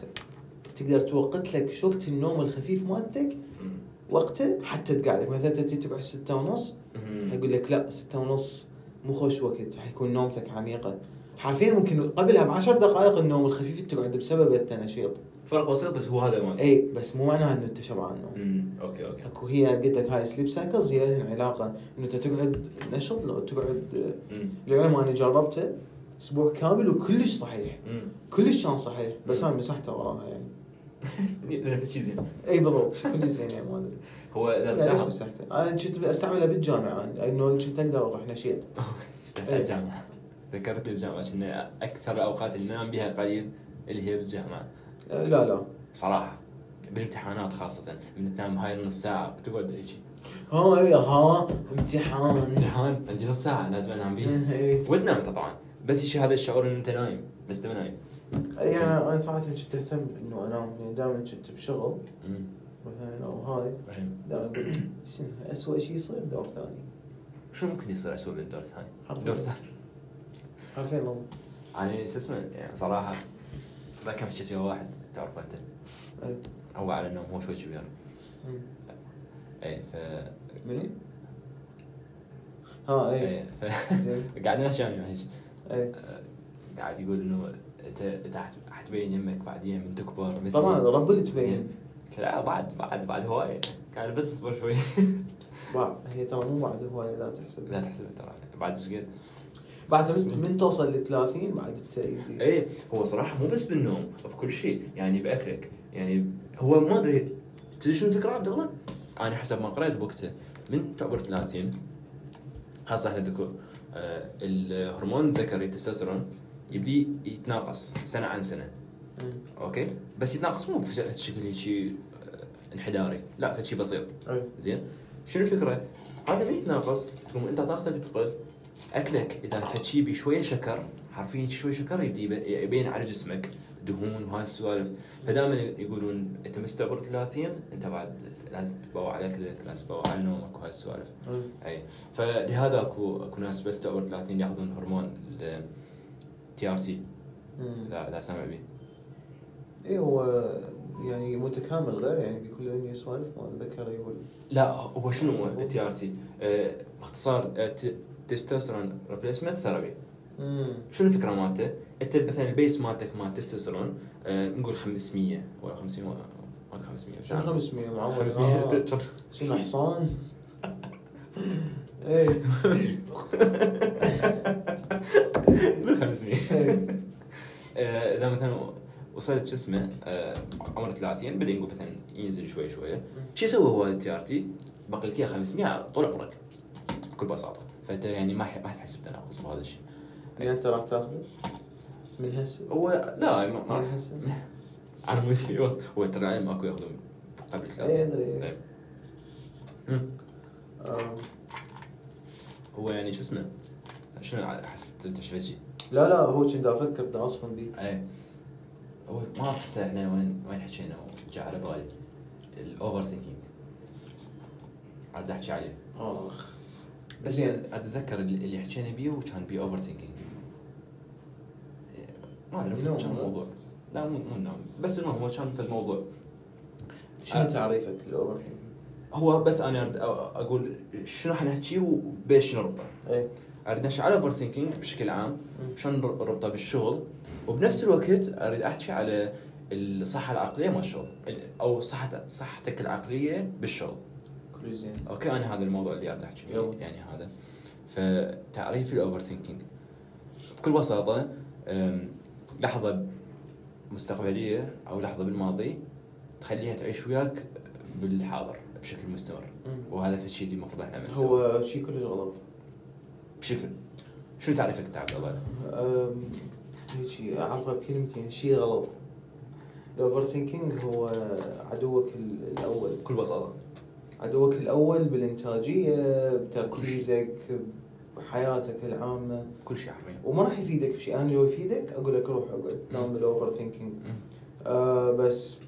[SPEAKER 2] تقدر توقت لك شو وقت النوم الخفيف مالتك وقته حتى تقعدك مثلا أنت تقعد ستة ونص يقول لك لا ستة ونص مو خوش وقت. حيكون نومتك عميقة. حرفيا ممكن قبلها بعشر دقائق النوم الخفيف تقعد بسبب التنشيط.
[SPEAKER 1] فرق بسيط بس هو هذا ما
[SPEAKER 2] اي بس مو معناها إنه أنت شبعان نوم.
[SPEAKER 1] okay okay.
[SPEAKER 2] أكو هي قلت لك هاي sleep cycles هي لها علاقه إنه أنت تقعد نشط لو تقعد اليوم أنا جربته أسبوع كامل وكلش صحيح. كلش كان صحيح. بس
[SPEAKER 1] مم.
[SPEAKER 2] أنا مسحته وراها يعني.
[SPEAKER 1] شيء زين.
[SPEAKER 2] إي بالضبط. كلش زين يعني ما أدري.
[SPEAKER 1] هو تلاحظ؟
[SPEAKER 2] أنا كنت استعملها بالجامعة. انه كنت أقدر أروح نشيط
[SPEAKER 1] استهزاء الجامعة. ذكرت الجامعة كنا أكثر الاوقات اللي ننام بها قليل اللي هي
[SPEAKER 2] بالجامعة. لا لا.
[SPEAKER 1] صراحة بالامتحانات خاصة. من تنام هاي النص ساعة وتقعد هيك
[SPEAKER 2] ها إي ها. امتحان.
[SPEAKER 1] امتحان عندي نص ساعة لازم أنام بيها. وتنام انت طبعا. بس هذا الشعور إن أنت نايم بس تبي نايم.
[SPEAKER 2] يعني أنا صراحة كنت أهتم إنه انام يعني دائما كنت بشغل مثلا أو هاي. دائما أقول شنو اسوء شيء يصير دور ثاني
[SPEAKER 1] شو ممكن يصير اسوء من الدور الثاني؟
[SPEAKER 2] حرفياً.
[SPEAKER 1] الدور الثاني
[SPEAKER 2] حرفيا والله
[SPEAKER 1] أنا شو اسمه يعني صراحة ذاك حكيت ويا واحد تعرف أنت
[SPEAKER 2] أي.
[SPEAKER 1] هو على إنه هو شوي كبير. اي ف
[SPEAKER 2] منو؟ ها اي
[SPEAKER 1] اي ف
[SPEAKER 2] زين
[SPEAKER 1] قاعدين اشياء هيك
[SPEAKER 2] اي
[SPEAKER 1] آه، قاعد يقول إنه إنت انت حت- حتبين يمك بعدين من تكبر مثلي
[SPEAKER 2] طبعا رب اللي
[SPEAKER 1] زين.
[SPEAKER 2] تبين
[SPEAKER 1] لا بعد بعد بعد هواي كان بس أصبر شوي.
[SPEAKER 2] بعد هي ترى مو بعد هواي لا تحسب.
[SPEAKER 1] لا تحسب ترى بعد إيش قد؟
[SPEAKER 2] بعد من, من توصل ل 30 بعد التأييد
[SPEAKER 1] إيه هو صراحة مو بس بالنوم بكل شيء. يعني بأكلك. يعني هو ما أدري تدري شنو الفكرة عبد الله؟ أنا حسب ما قريت بوقته من تعبر 30 خاصة إحنا ذكور آه الهرمون الذكري التستوستيرون يبدي يتناقص سنة عن سنة. okay؟ بس يتناقص مو بشكل هيك آه، انحداري. لا فشي بسيط.
[SPEAKER 2] اي
[SPEAKER 1] زين؟ شنو الفكرة؟ هذا من يتناقص تقوم أنت طاقتك تقل أكلك إذا فشي بي شوية شكر حرفيا شوية شكر يبدي يب- يبين على جسمك دهون وهاي السوالف. فدائما يقولون أنت من تعبر 30 أنت بعد لازم تباوع على أكلك لازم تباوع على نومك وهاي السوالف.
[SPEAKER 2] اي
[SPEAKER 1] أي. فلهذا اكو أكو ناس بس تعبر 30 ياخذون هرمون
[SPEAKER 2] TRT.
[SPEAKER 1] لا لا سامع به
[SPEAKER 2] اي هو يعني متكامل غير يعني بكل هي سوالف مال ذكري وال
[SPEAKER 1] لا هو شنو TRT؟ باختصار ت- testosterone replacement
[SPEAKER 2] therapy.
[SPEAKER 1] شنو الفكرة مالته؟ أنت مثلا ال base مالتك مال تستوستيرون آه، نقول 500 ولا 500 ما ما 500
[SPEAKER 2] شنو 500 معود
[SPEAKER 1] 500
[SPEAKER 2] آه. شنو حصان؟ إيه
[SPEAKER 1] بال 500
[SPEAKER 2] إيه.
[SPEAKER 1] آه، إذا مثلا وصلت شو اسمه آه، عمر 30 بدا نقول مثلا ينزل شوي شوي شو يسوي هو ال TRT؟ يبقي لك اياه 500 طول عمرك بكل بساطة فأنت يعني ما ما تحس بتناقص بهذا الشيء
[SPEAKER 2] يعني أنت راح تاخذه من هسه
[SPEAKER 1] هو لا ما-
[SPEAKER 2] من هسه
[SPEAKER 1] أنا مو شيء هو ترى ماكو ياخذون قبل
[SPEAKER 2] اي
[SPEAKER 1] ثلاثة
[SPEAKER 2] أدري
[SPEAKER 1] إيه. مم.
[SPEAKER 2] آم.
[SPEAKER 1] هو يعني شو اسمه شنو حسيت تشفجي
[SPEAKER 2] لا لا هو كنت أفكر بدي اصفن بيه
[SPEAKER 1] اي هو ما أعرف هسه إحنا وين وين حكينا؟ وجاء على بالي ال overthinking اريد أحكي عليه.
[SPEAKER 2] آخ.
[SPEAKER 1] بس
[SPEAKER 2] زين.
[SPEAKER 1] اريد أتذكر اللي حكينا بيه وكان بيه overthinking ما
[SPEAKER 2] أدري.
[SPEAKER 1] كان الموضوع لا مو مو نوم بس المهم هو كان في الموضوع.
[SPEAKER 2] شنو. تعريفك لل overthinking؟
[SPEAKER 1] هو بس أنا أقول شنو حنحكي وبيش نربطه.
[SPEAKER 2] إيه.
[SPEAKER 1] اريد على overthinking بشكل عام شلون نربطه بالشغل. وبنفس الوقت أريد أحكي على الصحة العقلية مال الشغل ال- أو صحه صحتك العقلية بالشغل.
[SPEAKER 2] كلش زين
[SPEAKER 1] okay أنا هذا الموضوع اللي أريد
[SPEAKER 2] أحكي.
[SPEAKER 1] فيه يعني هذا. فتعريف ال overthinking بكل بساطة لحظة مستقبلية أو لحظة بالماضي تخليها تعيش وياك بالحاضر بشكل مستمر. وهذا الشيء اللي المفروض إحنا
[SPEAKER 2] هو شيء كلش غلط.
[SPEAKER 1] بشكل شنو تعريفك أنت عبد الله؟
[SPEAKER 2] هيجي اعرفه بكلمتين شيء غلط. ال overthinking هو عدوك ال- الأول.
[SPEAKER 1] بكل بساطة.
[SPEAKER 2] عدوك الأول بالإنتاجية بتركيزك بحياتك العامة.
[SPEAKER 1] كل شيء حرفيا
[SPEAKER 2] وما راح يفيدك بشيء. أنا لو يفيدك أقول لك روح اقعد نام بال overthinking آه بس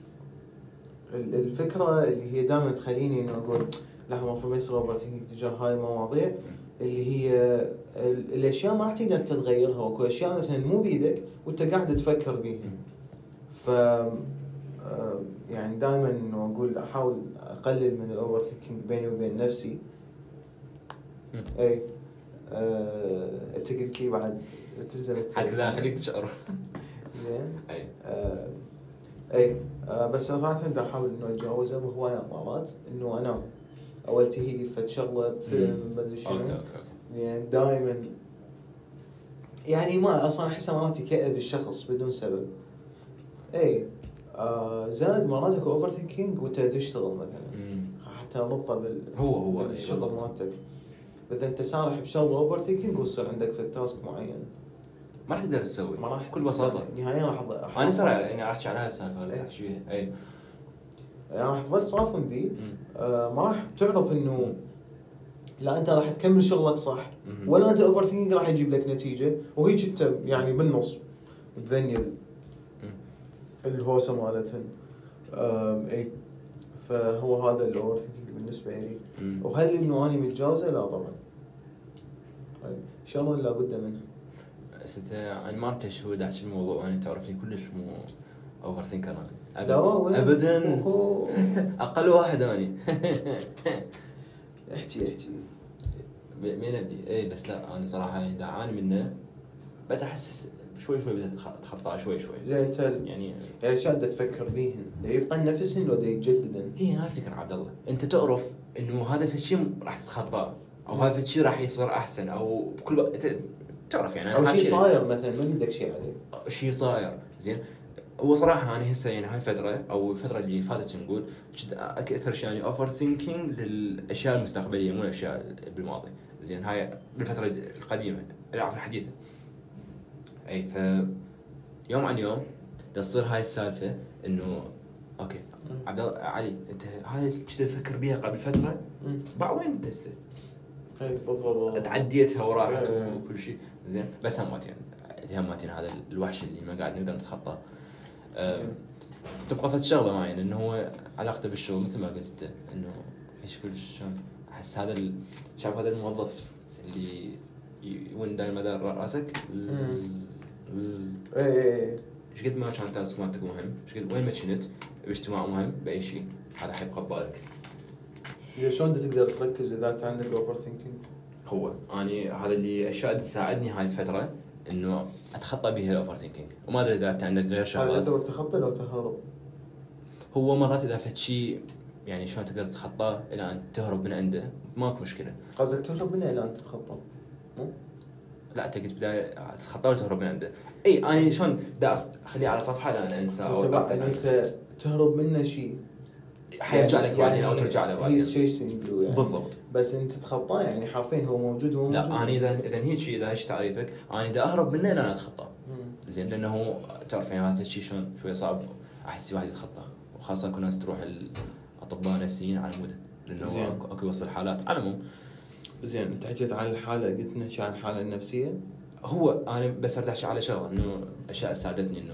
[SPEAKER 2] ال- الفكرة اللي هي دائما تخليني إنه أقول لا المفروض ما يصير overthinking تجاه هاي المواضيع. اللي هي ال- الأشياء ما راح تقدر تتغيرها. وأكو أشياء مثلا مو بيدك وأنت قاعد تفكر بيها. ف آه، يعني دائما انه أقول أحاول أقلل من ال overthinking بيني وبين نفسي. اي آه، أنت قلت لي بعد التزمت
[SPEAKER 1] حتى لا خليك تشعر.
[SPEAKER 2] زين.
[SPEAKER 1] اي
[SPEAKER 2] آه، اي آه، بس صراحة أحاول إنه اتجاوزها بهوايه مرات إنه انام أو التهي لي فد شغلة بفيلم ما ادري
[SPEAKER 1] okay
[SPEAKER 2] شنو.
[SPEAKER 1] أوكي أوكي
[SPEAKER 2] يعني دائما يعني ما أصلا احس مرات يكئب الشخص بدون سبب. اي آه زائد مرات أكو overthinking وأنت تشتغل مثلا. حتى نربطه بال
[SPEAKER 1] هو هو إي
[SPEAKER 2] بالشغل
[SPEAKER 1] بالضبط.
[SPEAKER 2] مالتك. إذا أنت سارح بشغله overthinking ويصير عندك في task معين.
[SPEAKER 1] ما راح تقدر تسوي
[SPEAKER 2] ما راح
[SPEAKER 1] بكل بساطة.
[SPEAKER 2] نهائيا راح
[SPEAKER 1] أنا صراحة يعني راح أحكي على هاي السالفة اللي
[SPEAKER 2] إيه.
[SPEAKER 1] تحكي فيها اي
[SPEAKER 2] يعني راح تظل صافن
[SPEAKER 1] مم.
[SPEAKER 2] آه ما راح تعرف إنه لا أنت راح تكمل شغلك صح. ولا أنت overthinking راح يجيب لك نتيجة. وهيك انت يعني بالنص
[SPEAKER 1] تأذي.
[SPEAKER 2] الهوسة مالتهن. اي فهو هذا ال overthinking بالنسبة لي. وهل إنه أنا متجاوزه؟ لا طبعا. طيب، شغله لابد منها
[SPEAKER 1] بس انت أنا ما هو داعش الموضوع. وأنا تعرفني كلش مو overthinker أنا. أبد. ابدا.
[SPEAKER 2] أوهو.
[SPEAKER 1] أقل واحد اني
[SPEAKER 2] احكي احكي.
[SPEAKER 1] مين أبدي؟ اي بس لا أنا صراحة يعني دا اعاني منه. بس أحس شوي شوي بدأت اتخطى شوي شوي.
[SPEAKER 2] زين انت
[SPEAKER 1] يعني
[SPEAKER 2] يعني بدها تفكر بيهن؟ يبقى نفسهن لو يتجددن؟
[SPEAKER 1] هي هاي الفكرة عبد الله. أنت تعرف إنه هذا الشيء راح تتخطاه أو هذا الشيء راح يصير أحسن أو بكل وقت. تعرف يعني أو
[SPEAKER 2] شيء. صاير مثلا ما بدك شيء عليه.
[SPEAKER 1] شيء صاير. زين؟ هو صراحة أنا هسه يعني هاي الفترة أو الفترة اللي فاتت نقول كنت أكثر شيء يعني overthinking للأشياء المستقبلية مو الأشياء بالماضي زين هاي بالفترة القديمة لا عفوا الحديثة أي ف يوم عن يوم تصير هاي السالفة إنه okay عبد علي أنت هاي كنت تفكر بيها قبل فترة بعد وين أنت هسه؟ تعديتها وراحت. وكل شيء زين بس هماتين هماتين هذا الوحش اللي ما قاعد نقدر نتخطاه. تبقى فد شغلة معين انه هو علاقته بالشغل مثل ما قلت إنه إيش كل شلون؟ أحس هذا ال... شايف هذا الموظف اللي ي- وين داير مدار راسك؟ زز زز.
[SPEAKER 2] اي اي
[SPEAKER 1] إيش قد ما كان ال task مالتك مهم؟ إيش قد وين ما كنت باجتماع مهم بأي شيء هذا حيبقى ببالك.
[SPEAKER 2] شلون تقدر تركز إذا انت عندك overthinking؟
[SPEAKER 1] هو أني هذا اللي أشياء اللي تساعدني هاي الفترة إنه أتخطى بها ال overthinking. وما أدري إذا أنت عندك غير شغلات.
[SPEAKER 2] يعتبر تخطي لو تهرب.
[SPEAKER 1] هو مرات إذا فد شيء يعني شلون تقدر تتخطاه إلى أن تهرب من عنده ماكو مشكلة.
[SPEAKER 2] قصدك تهرب منه إلى أن تتخطى؟
[SPEAKER 1] لا أنت قلت بداية تتخطاه وتهرب من عنده. إي أنا شلون دا اخليه على صفحة لا أنا
[SPEAKER 2] أنسى.
[SPEAKER 1] أو.
[SPEAKER 2] أنت تهرب منه شيء
[SPEAKER 1] حيرجع لك بعدين أو ترجع له
[SPEAKER 2] هيز
[SPEAKER 1] بعدين
[SPEAKER 2] chasing you يعني.
[SPEAKER 1] بالضبط.
[SPEAKER 2] بس أنت تتخطاه يعني حرفيا هو موجود هو موجود.
[SPEAKER 1] لا أنا اذا إذا هيك شيء إذا هيك تعريفك أنا إذا أهرب منه أنا اتخطاه. زين لأنه تعرف يعني هذا الشيء شلون شوي صعب. أحس الواحد يتخطاه وخاصة اكو ناس تروح الأطباء نفسيين على مود لأنه
[SPEAKER 2] زين.
[SPEAKER 1] هو أكو اكو يوصل حالات. على العموم.
[SPEAKER 2] زين أنت حكيت عن الحالة قلت نحكي عن الحالة النفسية؟
[SPEAKER 1] هو أنا بس اريد أحكي على شغلة إنه أشياء ساعدتني إنه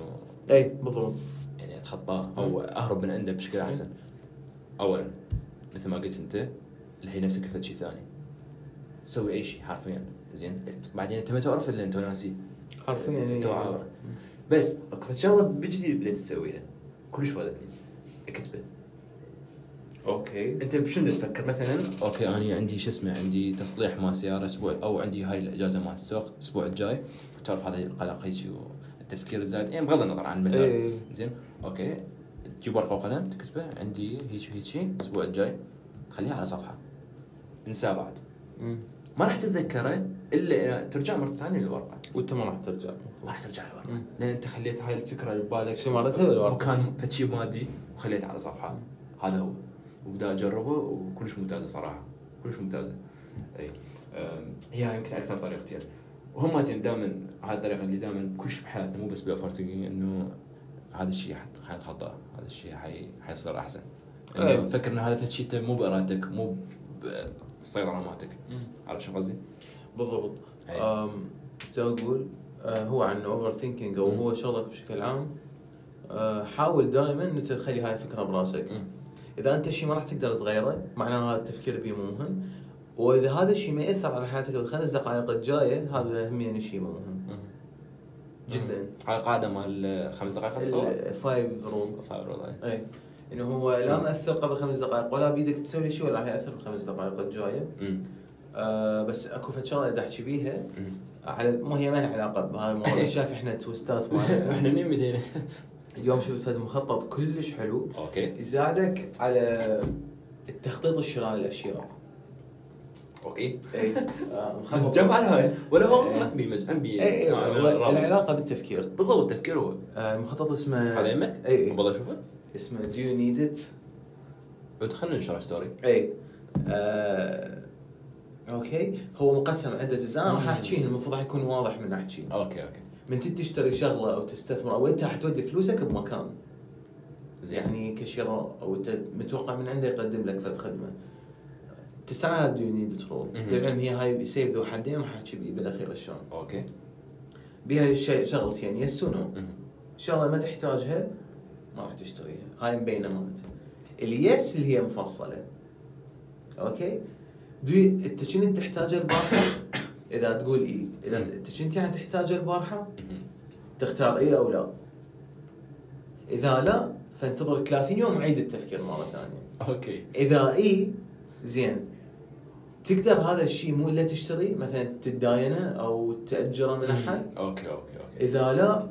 [SPEAKER 2] اي بالضبط.
[SPEAKER 1] يعني أتخطاه أو أهرب من عنده بشكل أحسن. اولا مثل ما قلت أنت الهي نفسك في شيء ثاني. سوي اي شيء حرفيا. زين؟ بعدين انت ما تعرف إلا أنت وناسي
[SPEAKER 2] حرفيا يعني
[SPEAKER 1] two hour بس اكو شغلة جديد بديت تسويها. كلش فادتني. اكتبه
[SPEAKER 2] okay.
[SPEAKER 1] أنت بشنو تفكر مثلا؟ okay أنا عندي شو اسمه عندي تصليح مال سيارة أسبوع أو عندي هاي الإجازة مال السوق الأسبوع الجاي. وتعرف هذا القلق هيك والتفكير الزايد. يعني بغض النظر عن المثال
[SPEAKER 2] إيه.
[SPEAKER 1] زين؟ okay. تجيب ورقه وقلم تكتبه عندي هيك وهيك الأسبوع الجاي. تخليها على صفحة. انساه بعد. ما راح تتذكره إلا ترجع مرة ثانية للورقة.
[SPEAKER 2] وأنت ما راح ترجع.
[SPEAKER 1] ما راح ترجع
[SPEAKER 2] للورقة.
[SPEAKER 1] لأن أنت خليت هاي الفكرة ببالك
[SPEAKER 2] شمرتها بالورقة.
[SPEAKER 1] مكان فد شي مادي وخليته على صفحة. هذا هو. وبدأ أجربه وكلش ممتازة صراحة. كلش ممتازة. إي. هي يمكن أكثر طريقتين. وهم دائما هاي الطريقة اللي دائما كل شيء بحياتنا مو بس باوفر إنه هذا الشيء حنتخطاه هذا الشيء حي... حيصير أحسن
[SPEAKER 2] أي.
[SPEAKER 1] انه فكر إن هذا انت مو بارادتك مو بالسيطره مالتك. عرفت شو قصدي؟
[SPEAKER 2] بالضبط
[SPEAKER 1] أي.
[SPEAKER 2] أم، إيش أقول آه، هو عن overthinking
[SPEAKER 1] أو.
[SPEAKER 2] هو شغلك بشكل عام آه، حاول دائما إنك تخلي هاي الفكرة براسك
[SPEAKER 1] مم.
[SPEAKER 2] إذا أنت الشيء ما راح تقدر تغيره معناه هذا التفكير بيه مو مهم وإذا هذا الشيء ما يأثر على حياتك بالخمس دقائق الجاية هذا هم يعني شيء مو مهم. جدا.
[SPEAKER 1] هاي القاعدة مال خمس دقائق الصور؟
[SPEAKER 2] ال five rule
[SPEAKER 1] فاير والله
[SPEAKER 2] أي. إنه هو لا مأثر قبل خمس دقائق ولا بيدك تسوي شيء ولا راح يأثر بالخمس دقائق الجايه. آه بس أكو فد شغلة إذا أحكي بيها. على مو هي ما لها علاقة بهاي الموضوع. شايف إحنا توستات مالنا
[SPEAKER 1] إحنا منين بدينا؟
[SPEAKER 2] اليوم شفت فد مخطط كلش حلو.
[SPEAKER 1] okay.
[SPEAKER 2] يساعدك على التخطيط الشراء الاشياء
[SPEAKER 1] okay
[SPEAKER 2] اي آه،
[SPEAKER 1] بس
[SPEAKER 2] مخطط-
[SPEAKER 1] جمع هاي ولا هو
[SPEAKER 2] إيه.
[SPEAKER 1] ما بي. ام الرابط.
[SPEAKER 2] العلاقة بالتفكير.
[SPEAKER 1] بالضبط التفكير هو.
[SPEAKER 2] آه، مخطط اسمه
[SPEAKER 1] هذا يمك؟
[SPEAKER 2] اي اي
[SPEAKER 1] والله أشوفه.
[SPEAKER 2] اسمه Do you need it؟
[SPEAKER 1] ودخلنا ننشر story
[SPEAKER 2] اي آه، okay. هو مقسم عدة أجزاء راح
[SPEAKER 1] مم.
[SPEAKER 2] احكيه المفروض راح يكون واضح من احكي
[SPEAKER 1] okay okay.
[SPEAKER 2] من تشتري شغلة أو تستثمر أو أنت حتودي فلوسك بمكان.
[SPEAKER 1] زين.
[SPEAKER 2] يعني كشراء أو أنت متوقع من عنده يقدم لك فد خدمة. تستعمل do need
[SPEAKER 1] rule.
[SPEAKER 2] للعلم هي هاي سيف ذو حدين راح احكي بيه بالأخير شلون.
[SPEAKER 1] okay.
[SPEAKER 2] بها شغلتين yes و no
[SPEAKER 1] مهم.
[SPEAKER 2] شغله ما تحتاجها ما راح تشتريها. هاي مبينة مالتها. ال yes اللي هي مفصلة. okay؟ دو أنت كنت تحتاجها البارحة؟ إذا تقول إي. إذا أنت كنت يعني تحتاجها
[SPEAKER 1] البارحة.
[SPEAKER 2] تختار إي أو لا. إذا لا فانتظر 30 يوم وعيد التفكير مرة ثانية.
[SPEAKER 1] okay.
[SPEAKER 2] إذا إي زين. تقدر هذا الشيء مو إلا تشتري مثلا تداينه أو تأجره من أحد؟
[SPEAKER 1] okay okay okay.
[SPEAKER 2] إذا لا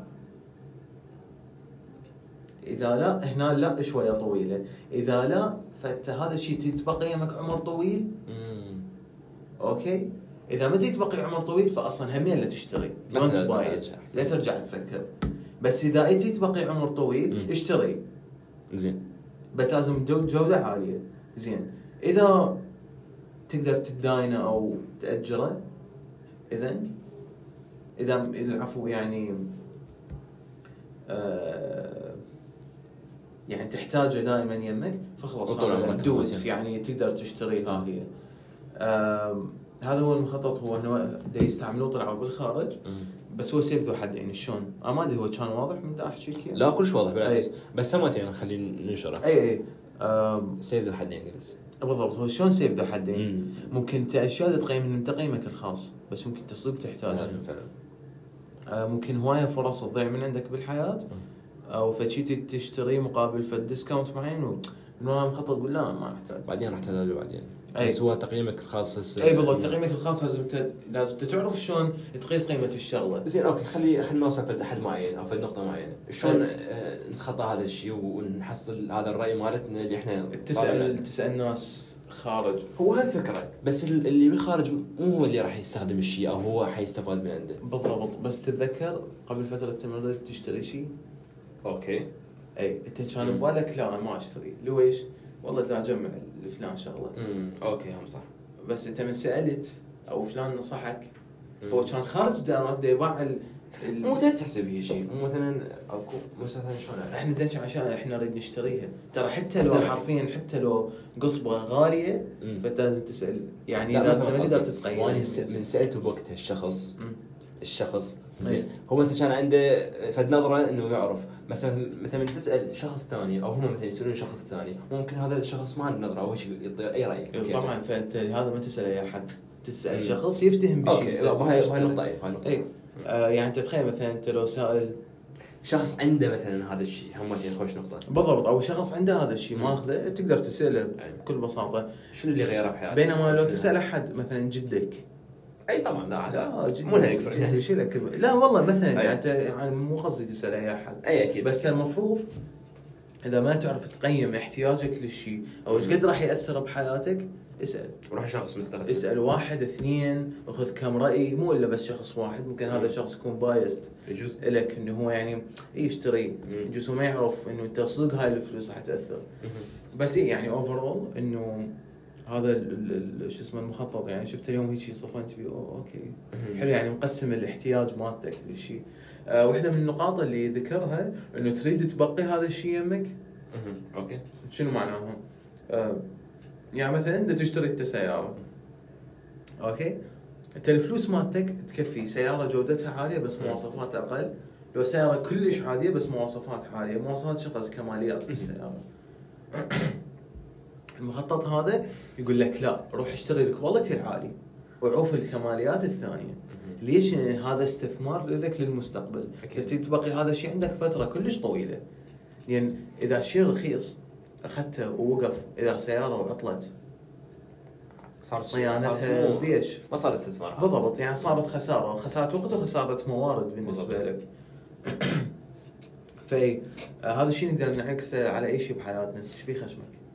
[SPEAKER 2] إذا لا هنا لا شوية طويلة. إذا لا فأنت هذا الشيء تتبقى يمك عمر طويل؟
[SPEAKER 1] مم.
[SPEAKER 2] okay. إذا ما تتبقي عمر طويل فاصلا همين لا تشتري. don't
[SPEAKER 1] buy.
[SPEAKER 2] لا ترجع تفكر. بس إذا انت تبقي عمر طويل
[SPEAKER 1] مم.
[SPEAKER 2] اشتري.
[SPEAKER 1] زين.
[SPEAKER 2] بس لازم جو- جودة عالية. زين. إذا تقدر تداينه أو تأجره إذا إذا العفو يعني آه يعني تحتاجه دائما يمك فخلاص هذا
[SPEAKER 1] عمرك.
[SPEAKER 2] يعني تقدر تشتريها هي آم، هذا هو المخطط هو إنه دا يستعملوه طلعوا بالخارج. بس هو سيف ذو حدين شلون؟ آه ما أدري هو كان واضح من دا احكي لك إياه؟
[SPEAKER 1] لا كلش واضح بالعكس
[SPEAKER 2] أي.
[SPEAKER 1] بس سمتين خلينا ننشره
[SPEAKER 2] اي اي
[SPEAKER 1] سيف ذو حدين قلت
[SPEAKER 2] بالضبط هو شلون سيف ذو حدين؟
[SPEAKER 1] مم.
[SPEAKER 2] ممكن انت اشياء تقيم من تقييمك الخاص بس ممكن تصدق تحتاجها آه ممكن هواية فرص تضيع من عندك بالحياة أو فشي تشتري مقابل فد discount معين وراها مخطط تقول لا ما أحتاج
[SPEAKER 1] بعدين راح تحتاجه بعدين. بس هو تقييمك الخاص هسه
[SPEAKER 2] أي بالضبط تقييمك الخاص لازم ت- لازم تعرف شلون تقيس قيمة الشغلة
[SPEAKER 1] زين أوكي خلي خلينا نوصل فد حد معين أو فد نقطة معينة شلون. آه، نتخطى هذا الشيء ونحصل هذا الرأي مالتنا اللي إحنا
[SPEAKER 2] تسال. تسال ناس خارج
[SPEAKER 1] هو هذه الفكرة بس ال- اللي بالخارج مو هو اللي راح يستخدم الشيء أو هو حيستفاد من عنده
[SPEAKER 2] بالضبط بس تتذكر قبل فترة تمرت تشتري شيء
[SPEAKER 1] أوكي
[SPEAKER 2] أي أنت كان. ببالك لا أنا ما أشتري ليش؟ والله دا اجمع لفلان شغلة
[SPEAKER 1] امم أوكي هم صح
[SPEAKER 2] بس أنت من سألت أو فلان نصحك
[SPEAKER 1] مم.
[SPEAKER 2] هو كان خارج دارات دا يباع ال- ال-
[SPEAKER 1] مو تحسب هي شيء مو مثلا اكو مثلا شلون؟
[SPEAKER 2] إحنا دنش عشان إحنا نريد نشتريها ترى حتى لو. حرفيا حتى لو قصبة
[SPEAKER 1] غالية.
[SPEAKER 2] فأنت لازم تسأل يعني
[SPEAKER 1] لا، ما
[SPEAKER 2] تقدر. تتقيم
[SPEAKER 1] وأنا من سألت بوقتها الشخص
[SPEAKER 2] مم.
[SPEAKER 1] الشخص. زين. هو مثلا كان عنده فد نظرة إنه يعرف. مثلا مثلا تسأل شخص ثاني أو هم مثلا يسألون شخص ثاني ممكن هذا الشخص ما عنده نظرة أو يعطي أي رأي. كيف؟
[SPEAKER 2] طبعا فانت هذا ما تسال أي أحد.
[SPEAKER 1] تسأل.
[SPEAKER 2] شخص يفتهم بشيء.
[SPEAKER 1] okay. هاي النقطه اي هاي النقطه
[SPEAKER 2] اي آه يعني تتخيل مثلا أنت لو سائل
[SPEAKER 1] شخص عنده مثلا هذا الشيء. هم خوش نقطة.
[SPEAKER 2] بالضبط. أو شخص عنده هذا الشيء. ماخذه تقدر
[SPEAKER 1] تسأله.
[SPEAKER 2] بكل بساطة.
[SPEAKER 1] شنو اللي غيره بحياته؟
[SPEAKER 2] بينما لو تسأل أحد مثلا جدك
[SPEAKER 1] أي طبعا لا
[SPEAKER 2] لا
[SPEAKER 1] مو لهالكثر يعني
[SPEAKER 2] يشيل لك لا والله مثلا. يعني انت يعني مو قصدي تسأل أي أحد.
[SPEAKER 1] أي أكيد
[SPEAKER 2] بس المفروض إذا ما تعرف تقيم احتياجك للشيء أو إيش قد راح يأثر بحياتك اسأل.
[SPEAKER 1] روح شخص مستخدم
[SPEAKER 2] اسأل واحد اثنين وخذ كم رأي. مو إلا بس شخص واحد ممكن هذا الشخص يكون biased
[SPEAKER 1] يجوز.
[SPEAKER 2] لك إنه هو يعني يشتري.
[SPEAKER 1] مم.
[SPEAKER 2] يجوز ما يعرف إنه أنت صدق هاي الفلوس راح تأثر. بس إيه يعني overall إنه هذا شو اسمه المخطط يعني شفت اليوم هيك صفنت أوه okay. حلو يعني مقسم الاحتياج مالتك للشيء آه واحدة من النقاط اللي ذكرها إنه تريد تبقي هذا الشيء يمك؟
[SPEAKER 1] okay.
[SPEAKER 2] شنو معناها؟ آه يعني مثلا إنت تشتري انت سيارة. okay؟ أنت الفلوس مالتك تكفي. سيارة جودتها عالية بس مواصفات أقل. لو سيارة كلش عادية بس مواصفات عالية. مواصفات شو كماليات بالسياره المخطط هذا يقول لك لا روح اشتري الكواليتي العالي وعوف الكماليات الثانية. ليش؟ هذا استثمار لك للمستقبل. تبقي هذا الشيء عندك فترة كلش طويلة. لأن إذا شيء رخيص أخذته ووقف. إذا سيارة وعطلت
[SPEAKER 1] صار
[SPEAKER 2] صيانتها بيش.
[SPEAKER 1] ما صار استثمار.
[SPEAKER 2] بالضبط يعني صارت خسارة. خسارة وقت وخسارة موارد
[SPEAKER 1] بالنسبة.
[SPEAKER 2] لك. في آه هذا الشيء نقدر نعكسه على أي شيء بحياتنا. إيش بيه خشمك؟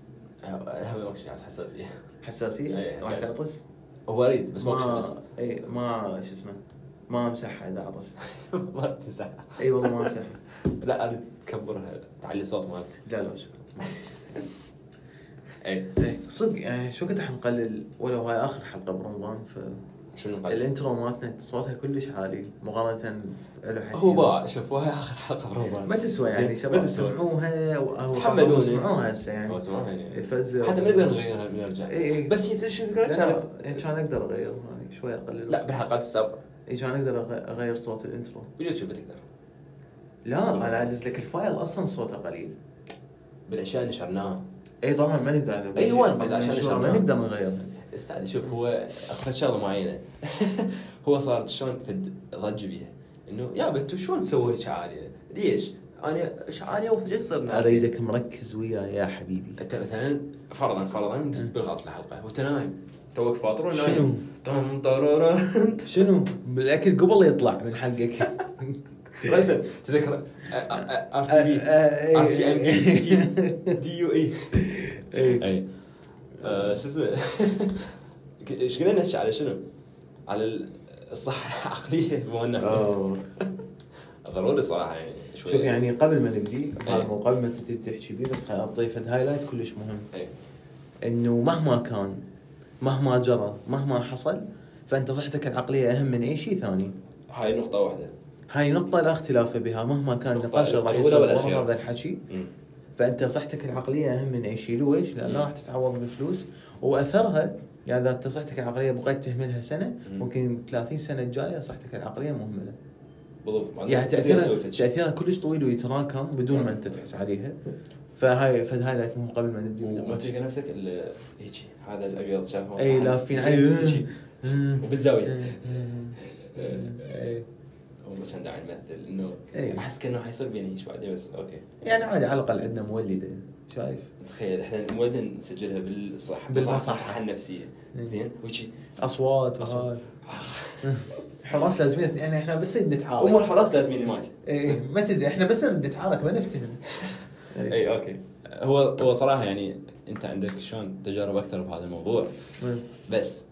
[SPEAKER 1] آه، هذا وقت حساسية.
[SPEAKER 2] حساسية؟
[SPEAKER 1] إيه،
[SPEAKER 2] راح
[SPEAKER 1] يعني.
[SPEAKER 2] تعطس؟
[SPEAKER 1] هو اريد بس ما بس.
[SPEAKER 2] اي ما شو اسمه ما امسحها إذا عطست
[SPEAKER 1] ما تمسحها.
[SPEAKER 2] إي والله ما امسحها
[SPEAKER 1] لا اريد تكبرها تعلي الصوت مالتها.
[SPEAKER 2] لا لا شكرا.
[SPEAKER 1] اي
[SPEAKER 2] إيه، صدق يعني شو كنت حنقلل ولو هاي آخر حلقة برمضان
[SPEAKER 1] شنو نقل
[SPEAKER 2] فال intro مالتنا صوتها كلش عالي مقارنة له حكي
[SPEAKER 1] هو باع شوف هاي آخر حلقة برمضان
[SPEAKER 2] ما تسوى يعني شباب. سمعوها أو
[SPEAKER 1] تحملوني.
[SPEAKER 2] سمعوها هسه يعني.
[SPEAKER 1] سمعوها يعني.
[SPEAKER 2] يفزر
[SPEAKER 1] حتى ما نقدر نغيرها نرجع.
[SPEAKER 2] إي إي.
[SPEAKER 1] بس هي شو
[SPEAKER 2] الفكرة؟
[SPEAKER 1] كانت
[SPEAKER 2] يعني كان أقدر أغير يعني شوي أقلل.
[SPEAKER 1] لا. بالحلقات السابقه
[SPEAKER 2] اي كان أقدر أغير صوت ال intro.
[SPEAKER 1] باليوتيوب تقدر.
[SPEAKER 2] لا أنا أدز لك ال file أصلا صوته قليل.
[SPEAKER 1] بالأشياء اللي شرناها.
[SPEAKER 2] اي طبعا ما نقدر.
[SPEAKER 1] أيوة، قصدي عشان
[SPEAKER 2] عشان ما. نقدر نغيرها
[SPEAKER 1] استعد شوف هو اخذ شغله معينه هو صارت شلون فد ضج بيها انه يا بنتو شلون تسوي هيك عاليه؟ ليش؟ أنا إيش عاليه وفجاه تصير ناسي
[SPEAKER 2] اريدك مركز وياي يا حبيبي
[SPEAKER 1] انت مثلا فرضا فرضا دست بالغلط الحلقة وانت نايم توك فاطر ونايم
[SPEAKER 2] شنو؟ شنو؟ بالاكل قبل يطلع من حلقك
[SPEAKER 1] رسم تذكر ار سي بي ار سي ام بي دي يو اي
[SPEAKER 2] اي
[SPEAKER 1] آه، شو اسمه إيش قلنا نحكي على شنو؟ على الصحة العقلية
[SPEAKER 2] أوه.
[SPEAKER 1] ضروري صراحة يعني شوي
[SPEAKER 2] شوف يعني قبل ما نبدي
[SPEAKER 1] إيه.
[SPEAKER 2] هذا مو قبل ما تبتدي تحكي بيه بس خليني أضيف highlight كلش مهم
[SPEAKER 1] اي
[SPEAKER 2] إنه مهما كان مهما جرى مهما حصل فأنت صحتك العقلية أهم من أي شيء ثاني
[SPEAKER 1] هاي نقطة واحدة
[SPEAKER 2] هاي نقطة لا اختلاف بها مهما كان النقاش راح يصير. هذا الحكي. فأنت صحتك العقلية اهم من اي شيء ليش؟ لأن
[SPEAKER 1] مم.
[SPEAKER 2] راح تتعوض بفلوس وأثرها يعني إذا أنت صحتك العقلية بغيت تهملها
[SPEAKER 1] مم.
[SPEAKER 2] ممكن 30 سنة الجاية صحتك العقلية مهملة
[SPEAKER 1] بالضبط
[SPEAKER 2] يعني تاثيرها. تأثيرها كلش طويل ويتراكم بدون ما أنت تحس عليها فهاي فد highlight مهم قبل ما نبدي
[SPEAKER 1] وما. تلقى نفسك إلا هيك هذا الابيض شافه
[SPEAKER 2] اي. لافين. عليه
[SPEAKER 1] وبالزاوية
[SPEAKER 2] إيه.
[SPEAKER 1] كان داعي يمثل إنه
[SPEAKER 2] إي.
[SPEAKER 1] أحس كأنه حيصير بيني هيك بعدين بس أوكي
[SPEAKER 2] يعني عادي على الأقل عندنا مولده شايف؟
[SPEAKER 1] تخيل إحنا المولد نسجلها بالصح. بالمصحه النفسية
[SPEAKER 2] إي.
[SPEAKER 1] زين وشي
[SPEAKER 2] أصوات
[SPEAKER 1] أصوات.
[SPEAKER 2] وهاي. حراس لازمين يعني إحنا بس نتعارك
[SPEAKER 1] أمور حراس لازمين المايك
[SPEAKER 2] إيه ما تدري إحنا بس نتعارك ما نفتهم إيه.
[SPEAKER 1] إي أوكي هو هو صراحة يعني أنت عندك شلون تجارب أكثر بهذا الموضوع بس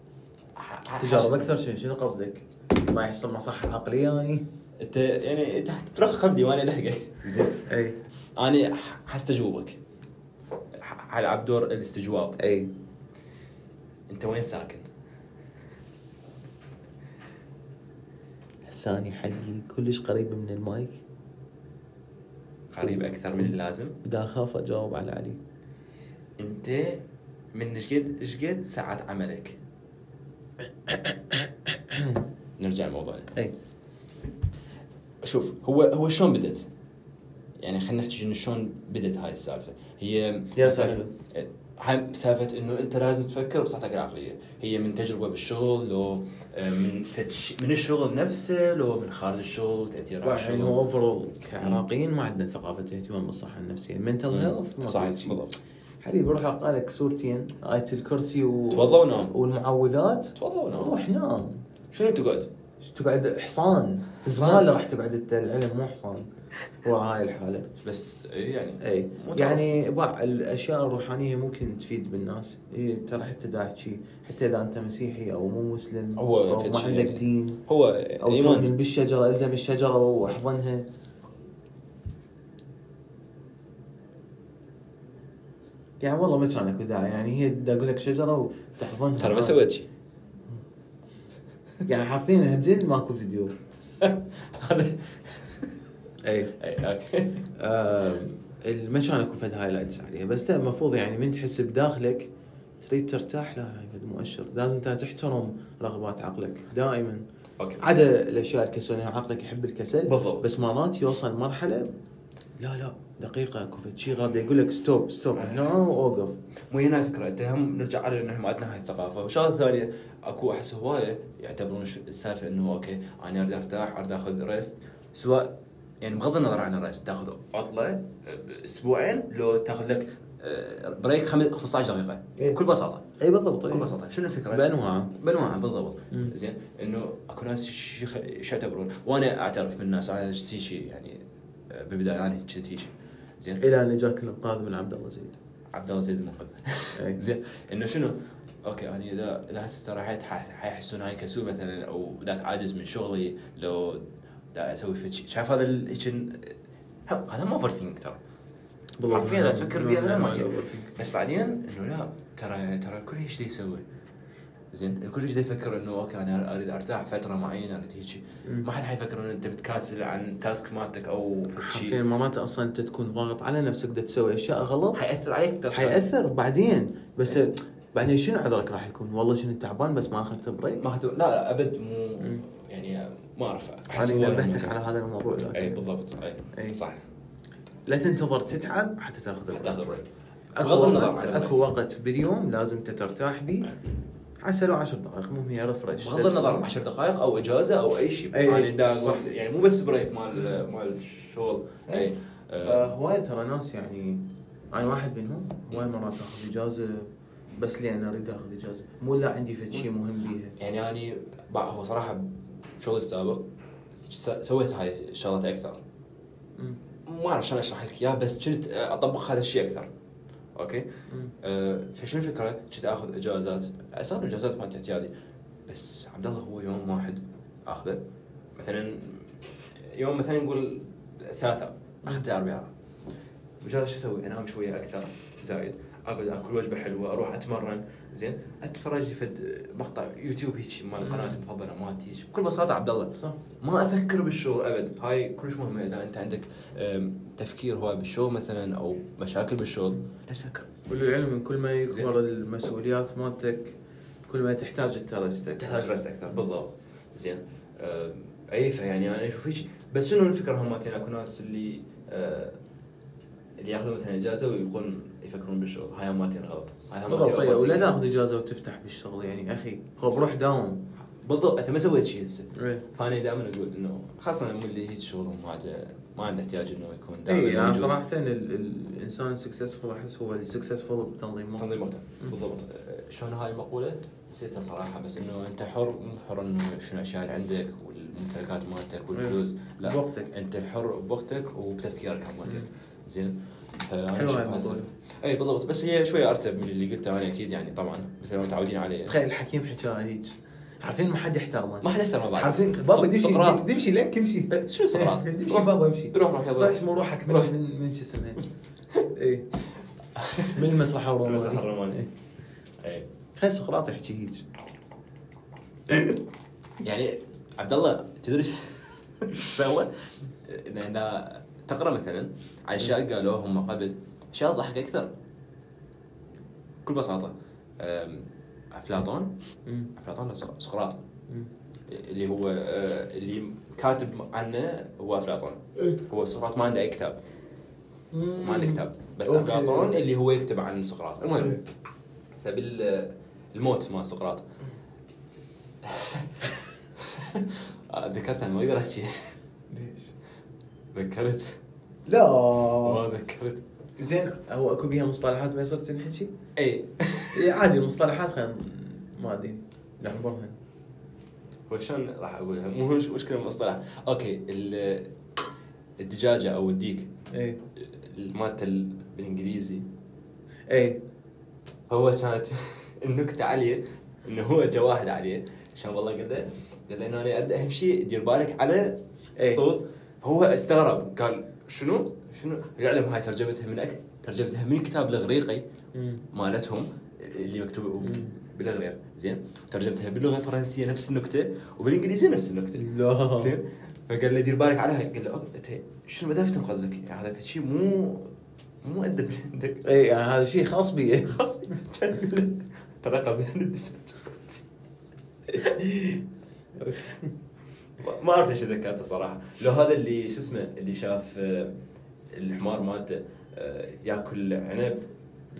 [SPEAKER 1] ح- ح-
[SPEAKER 2] تجارب أكثر شيء شنو قصدك؟ ما يحصل مصحة عقلية يعني؟
[SPEAKER 1] انت يعني انت ترخبني وأنا الحقك زين. أي. أنا حستجوبك حلعب دور الاستجواب.
[SPEAKER 2] أي.
[SPEAKER 1] انت وين ساكن؟
[SPEAKER 2] لساني حقي كلش قريب من المايك.
[SPEAKER 1] قريب أكثر من اللازم.
[SPEAKER 2] بدي أخاف أجاوب على علي.
[SPEAKER 1] انت من إيش قد إيش قد ساعات عملك؟ نرجع لموضوعنا
[SPEAKER 2] أي.
[SPEAKER 1] شوف هو هو شلون بدت؟ يعني خلينا نحكي انه شلون بدت هاي السالفة؟ هي
[SPEAKER 2] يا سالفة.
[SPEAKER 1] هاي سالفة إنه أنت لازم تفكر بصحتك العقلية. هي من تجربة بالشغل لو آه، من فتش من الشغل نفسه لو من خارج الشغل وتاثير على الشغل.
[SPEAKER 2] overall كعراقيين ما عندنا ثقافة اهتمام بالصحه النفسية. mental health
[SPEAKER 1] صحيح بالضبط.
[SPEAKER 2] حبيبي روح أقرأ لك سورتين آية الكرسي و...
[SPEAKER 1] توضى ونام.
[SPEAKER 2] والمعوذات.
[SPEAKER 1] توضى ونام
[SPEAKER 2] روح نام.
[SPEAKER 1] شنو تقعد؟
[SPEAKER 2] تقعد حصان. زمان راح تقعد انت العلم مو حصان. ورا هاي الحالة.
[SPEAKER 1] بس يعني إي.
[SPEAKER 2] يعني بعض الأشياء الروحانية ممكن تفيد بالناس. إيه ترى حتى دا احكي حتى إذا أنت مسيحي أو مو مسلم
[SPEAKER 1] هو أو
[SPEAKER 2] ما عندك
[SPEAKER 1] يعني.
[SPEAKER 2] دين
[SPEAKER 1] هو
[SPEAKER 2] أو تؤمن
[SPEAKER 1] إيمان.
[SPEAKER 2] بالشجرة إلزم الشجرة واحضنها يعني والله ما كان أكو داعي. يعني هي دا أقول لك شجرة وتحضنها.
[SPEAKER 1] ترى ما سويت شيء
[SPEAKER 2] يعني حرفيا همزين ماكو فيديو.
[SPEAKER 1] هذا أي. أي
[SPEAKER 2] أوكي. ما كان اكو فد highlights عليها بس المفروض يعني من تحس بداخلك تريد ترتاح؟ لا فد مؤشر. لازم انت تحترم رغبات عقلك دائما.
[SPEAKER 1] أوكي.
[SPEAKER 2] عدا الأشياء الكسولية عقلك يحب الكسل
[SPEAKER 1] بالضبط.
[SPEAKER 2] بس مرات يوصل مرحلة لا لا. دقيقة اكو فد شيء غاد يقول لك ستوب ستوب نو اوقف
[SPEAKER 1] مو هنا الفكرة أنت هم نرجع على إنه ما عندنا هاي الثقافة. والشغله الثانية أكو أحس هواية يعتبرون ش- السالفة إنه أوكي أنا أريد أرتاح أريد أخذ rest سواء يعني بغض النظر عن ال rest تأخذ عطلة أه، أسبوعين لو تأخذ لك break خم- 15 دقيقة.
[SPEAKER 2] إيه.
[SPEAKER 1] بكل بساطة.
[SPEAKER 2] اي بالضبط
[SPEAKER 1] بكل بساطة. شنو الفكرة؟
[SPEAKER 2] بأنواع.
[SPEAKER 1] بانواعها بالضبط. زين إنه أكو ناس ش- ش- شو يعتبرون. وأنا أعترف من الناس أنا كنت هيجي يعني أه، بالبداية أنا كنت هيجي زين
[SPEAKER 2] إلى أن جاك الانقاذ من عبد الله زيد
[SPEAKER 1] عبد الله زيد المنقذ
[SPEAKER 2] أي.
[SPEAKER 1] زين إنه شنو؟ أوكي أنا إذا إذا هسه استراحيت حيحسون هاي كسول مثلا أو بدات عاجز من شغلي لو دا أسوي فد شيء شايف هذا هذا ما overthink ترى
[SPEAKER 2] بالضبط.
[SPEAKER 1] حرفيا بيها لا ما. بس بعدين إنه لا ترى ترى الكل إيش يسوي زين الكل دا يفكر إنه أوكي أنا أريد أرتاح فترة معينة أريد هيك. ما حد حيفكر إنه أنت متكاسل عن task مالتك
[SPEAKER 2] أو
[SPEAKER 1] شيء.
[SPEAKER 2] مرات أصلا أنت تكون ضاغط على نفسك بدك تسوي أشياء غلط.
[SPEAKER 1] حيأثر عليك
[SPEAKER 2] حيأثر بعدين. بس بعدين شنو عذرك راح يكون؟ والله كنت تعبان بس ما أخذت break
[SPEAKER 1] ما أخذ- لا لا أبد مو. يعني ما أعرف.
[SPEAKER 2] أحس
[SPEAKER 1] أنا
[SPEAKER 2] نبهتك. على هذا الموضوع
[SPEAKER 1] اي
[SPEAKER 2] لكن
[SPEAKER 1] بالضبط. اي
[SPEAKER 2] أي.
[SPEAKER 1] صح
[SPEAKER 2] لا تنتظر تتعب حتى تاخذ
[SPEAKER 1] حتى
[SPEAKER 2] break
[SPEAKER 1] تاخذ break
[SPEAKER 2] أكو
[SPEAKER 1] بغض النظر
[SPEAKER 2] وقت
[SPEAKER 1] أكو.
[SPEAKER 2] وقت باليوم لازم انت ترتاح به حتى لو 10 دقائق المهم هي refresh
[SPEAKER 1] بغض النظر 10 دقائق أو إجازة أو أي شيء.
[SPEAKER 2] أي.
[SPEAKER 1] يعني
[SPEAKER 2] صح.
[SPEAKER 1] يعني مو بس break مال مال الشغل اي
[SPEAKER 2] آه،
[SPEAKER 1] آه،
[SPEAKER 2] هواي ترى ناس يعني أنا واحد منهم هواي مرات اخذ إجازة بس لي أنا أريد أخذ إجازة. مو لا عندي فد شيء مهم بيها.
[SPEAKER 1] يعني اني هو صراحة بشغلي السابق سويت هاي الشغلات
[SPEAKER 2] أكثر.
[SPEAKER 1] ما أعرف شلون أشرح لك إياها بس كنت أطبق هذا الشيء أكثر.
[SPEAKER 2] أوكي.
[SPEAKER 1] آه، فشنو الفكرة؟ كنت آخذ إجازات أساسا الإجازات مالت اعتيادي. بس عبد الله هو يوم واحد آخذه. مثلا يوم مثلا نقول ثلاثة اخذته اربعاء وجاء شو أسوي؟ أنام شوية أكثر زايد. أقعد آكل وجبة حلوة أروح أتمرن. زين؟ أتفرج فد مقطع يوتيوب هيك مال القناه المفضله مالتي بكل بساطة عبد الله
[SPEAKER 2] صح.
[SPEAKER 1] ما أفكر بالشغل أبد. هاي كلش مهمه إذا أنت عندك تفكير هواي بالشغل مثلا أو مشاكل بالشغل لا تفكر
[SPEAKER 2] وللعلم كل ما. يكبر المسؤوليات مالتك كل ما تحتاج انت rest ك
[SPEAKER 1] تحتاج rest أكثر بالضبط. زين. أي فيعني أنا أشوف هيك بس شنو الفكرة هم مالتين؟ أكو ناس اللي أه، اللي ياخذون مثلا إجازة ويكون يفكرون بالشغل. هاي مالتين غلط هاي
[SPEAKER 2] بالضبط
[SPEAKER 1] مالتين
[SPEAKER 2] طيب
[SPEAKER 1] غلط.
[SPEAKER 2] ولا تاخذ إجازة وتفتح بالشغل؟ يعني أخي خب روح داوم.
[SPEAKER 1] بالضبط أنت ما سويت شيء هسه.
[SPEAKER 2] إيه.
[SPEAKER 1] فأنا دائما أقول إنه خاصة مو اللي هيك شغل ما ما عنده احتياج إنه يكون دائما
[SPEAKER 2] اي يعني
[SPEAKER 1] موجود.
[SPEAKER 2] صراحة ال- ال- الإنسان ال successful أحس هو ال successful بتنظيم وقته.
[SPEAKER 1] تنظيم وقته. بالضبط. شلون هاي المقولة؟ نسيتها صراحة بس إنه أنت حر مو حر إنه شنو الأشياء اللي عندك والممتلكات مالتك والفلوس. لا
[SPEAKER 2] بوقتك.
[SPEAKER 1] أنت حر بوقتك وبتفكيرك عامه. زين. فانا. السالفة. اي بالضبط. بس هي شوية أرتب من اللي قلته أنا أكيد يعني طبعا. مثل ما متعودين عليه.
[SPEAKER 2] تخيل الحكيم حكاها هيك. عارفين ما حد يحترمه؟
[SPEAKER 1] ما حد يحترم بعض
[SPEAKER 2] عارفين؟ بابا دمشي. دمشي لك امشي.
[SPEAKER 1] إيه، شنو سقراط؟
[SPEAKER 2] دمشي. بابا امشي.
[SPEAKER 1] روح روح يلا.
[SPEAKER 2] روح اسمه روحك من
[SPEAKER 1] روح.
[SPEAKER 2] من, من شو اسمه؟ اي من المسرح
[SPEAKER 1] المسرح
[SPEAKER 2] الروماني
[SPEAKER 1] الروماني اي
[SPEAKER 2] خلي سقراط يحكي هيك.
[SPEAKER 1] يعني عبد الله تدري شو سوى؟ تقرأ مثلا عن اشياء قالوها هم قبل. اشياء تضحك أكثر. بكل بساطة
[SPEAKER 2] أفلاطون.
[SPEAKER 1] أفلاطون لا سق- سقراط. اللي هو آه، اللي كاتب عنه هو أفلاطون. هو سقراط ما عنده أي كتاب. ما عنده كتاب بس. أفلاطون اللي هو يكتب عن سقراط. المهم فبال الموت مال سقراط. آه، ذكرت أنا ما أقدر أحكي.
[SPEAKER 3] ليش؟
[SPEAKER 1] ذكرت.
[SPEAKER 3] لا.
[SPEAKER 1] ما ذكرت.
[SPEAKER 2] زين هو أكو بيها مصطلحات ما يصير تنحكي؟ إي. عادي المصطلحات خلينا ما أدري. نعبرها
[SPEAKER 1] هو شلون راح أقولها؟ مو مش مشكله المصطلح؟ أوكي ال- الدجاجة أو الديك.
[SPEAKER 2] إي.
[SPEAKER 1] مالته ال- بالإنجليزي.
[SPEAKER 2] إي.
[SPEAKER 1] هو كانت النكتة عليه إنه هو جا واحد عليه. عشان والله قال له قال له أنا أهم شيء دير بالك على طول. فهو استغرب قال شنو؟ شنو؟ يعلم هاي ترجمتها من أك... ترجمتها من كتاب
[SPEAKER 2] الإغريقي.
[SPEAKER 1] مالتهم اللي مكتوب
[SPEAKER 2] مم.
[SPEAKER 1] بالإغريق. زين؟ ترجمتها باللغة الفرنسية نفس النكتة وبالانجليزيه نفس النكتة.
[SPEAKER 2] لا.
[SPEAKER 1] زين؟ فقال له دير بالك على هاي. قال له أنت شنو ما تفهم قصدك؟ يعني هذا شيء مو مو اللي عندك.
[SPEAKER 2] إي يعني هذا شيء خاص بي.
[SPEAKER 1] يقول له ترى قصدي ما- أعرف ليش ذكرته صراحة. لو هذا اللي شو اسمه اللي شاف آه، الحمار مالته آه، ياكل عنب.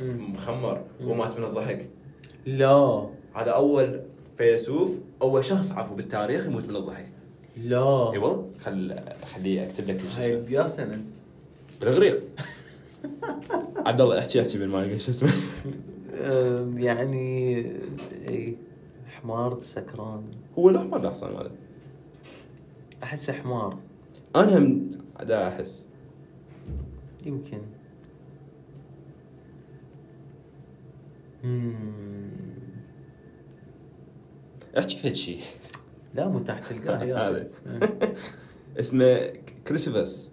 [SPEAKER 1] مخمر. ومات من الضحك.
[SPEAKER 2] لا.
[SPEAKER 1] هذا أول فيلسوف أول شخص عفوا بالتاريخ يموت من الضحك.
[SPEAKER 2] لا.
[SPEAKER 1] إي والله خل خليه أكتب لك شو اسمه.
[SPEAKER 2] بيا سنه
[SPEAKER 1] بالإغريق. عبد الله احكي احكي ما شو اسمه.
[SPEAKER 2] يعني إي حمار سكران.
[SPEAKER 1] هو لا ما له حصان ماله.
[SPEAKER 2] احسه حمار.
[SPEAKER 1] أنا هم دا أحس.
[SPEAKER 2] يمكن. مم.
[SPEAKER 1] احكي فد شيء
[SPEAKER 2] لا مو تحت تلقاه
[SPEAKER 1] هذا. اسمه
[SPEAKER 2] كريسيبس.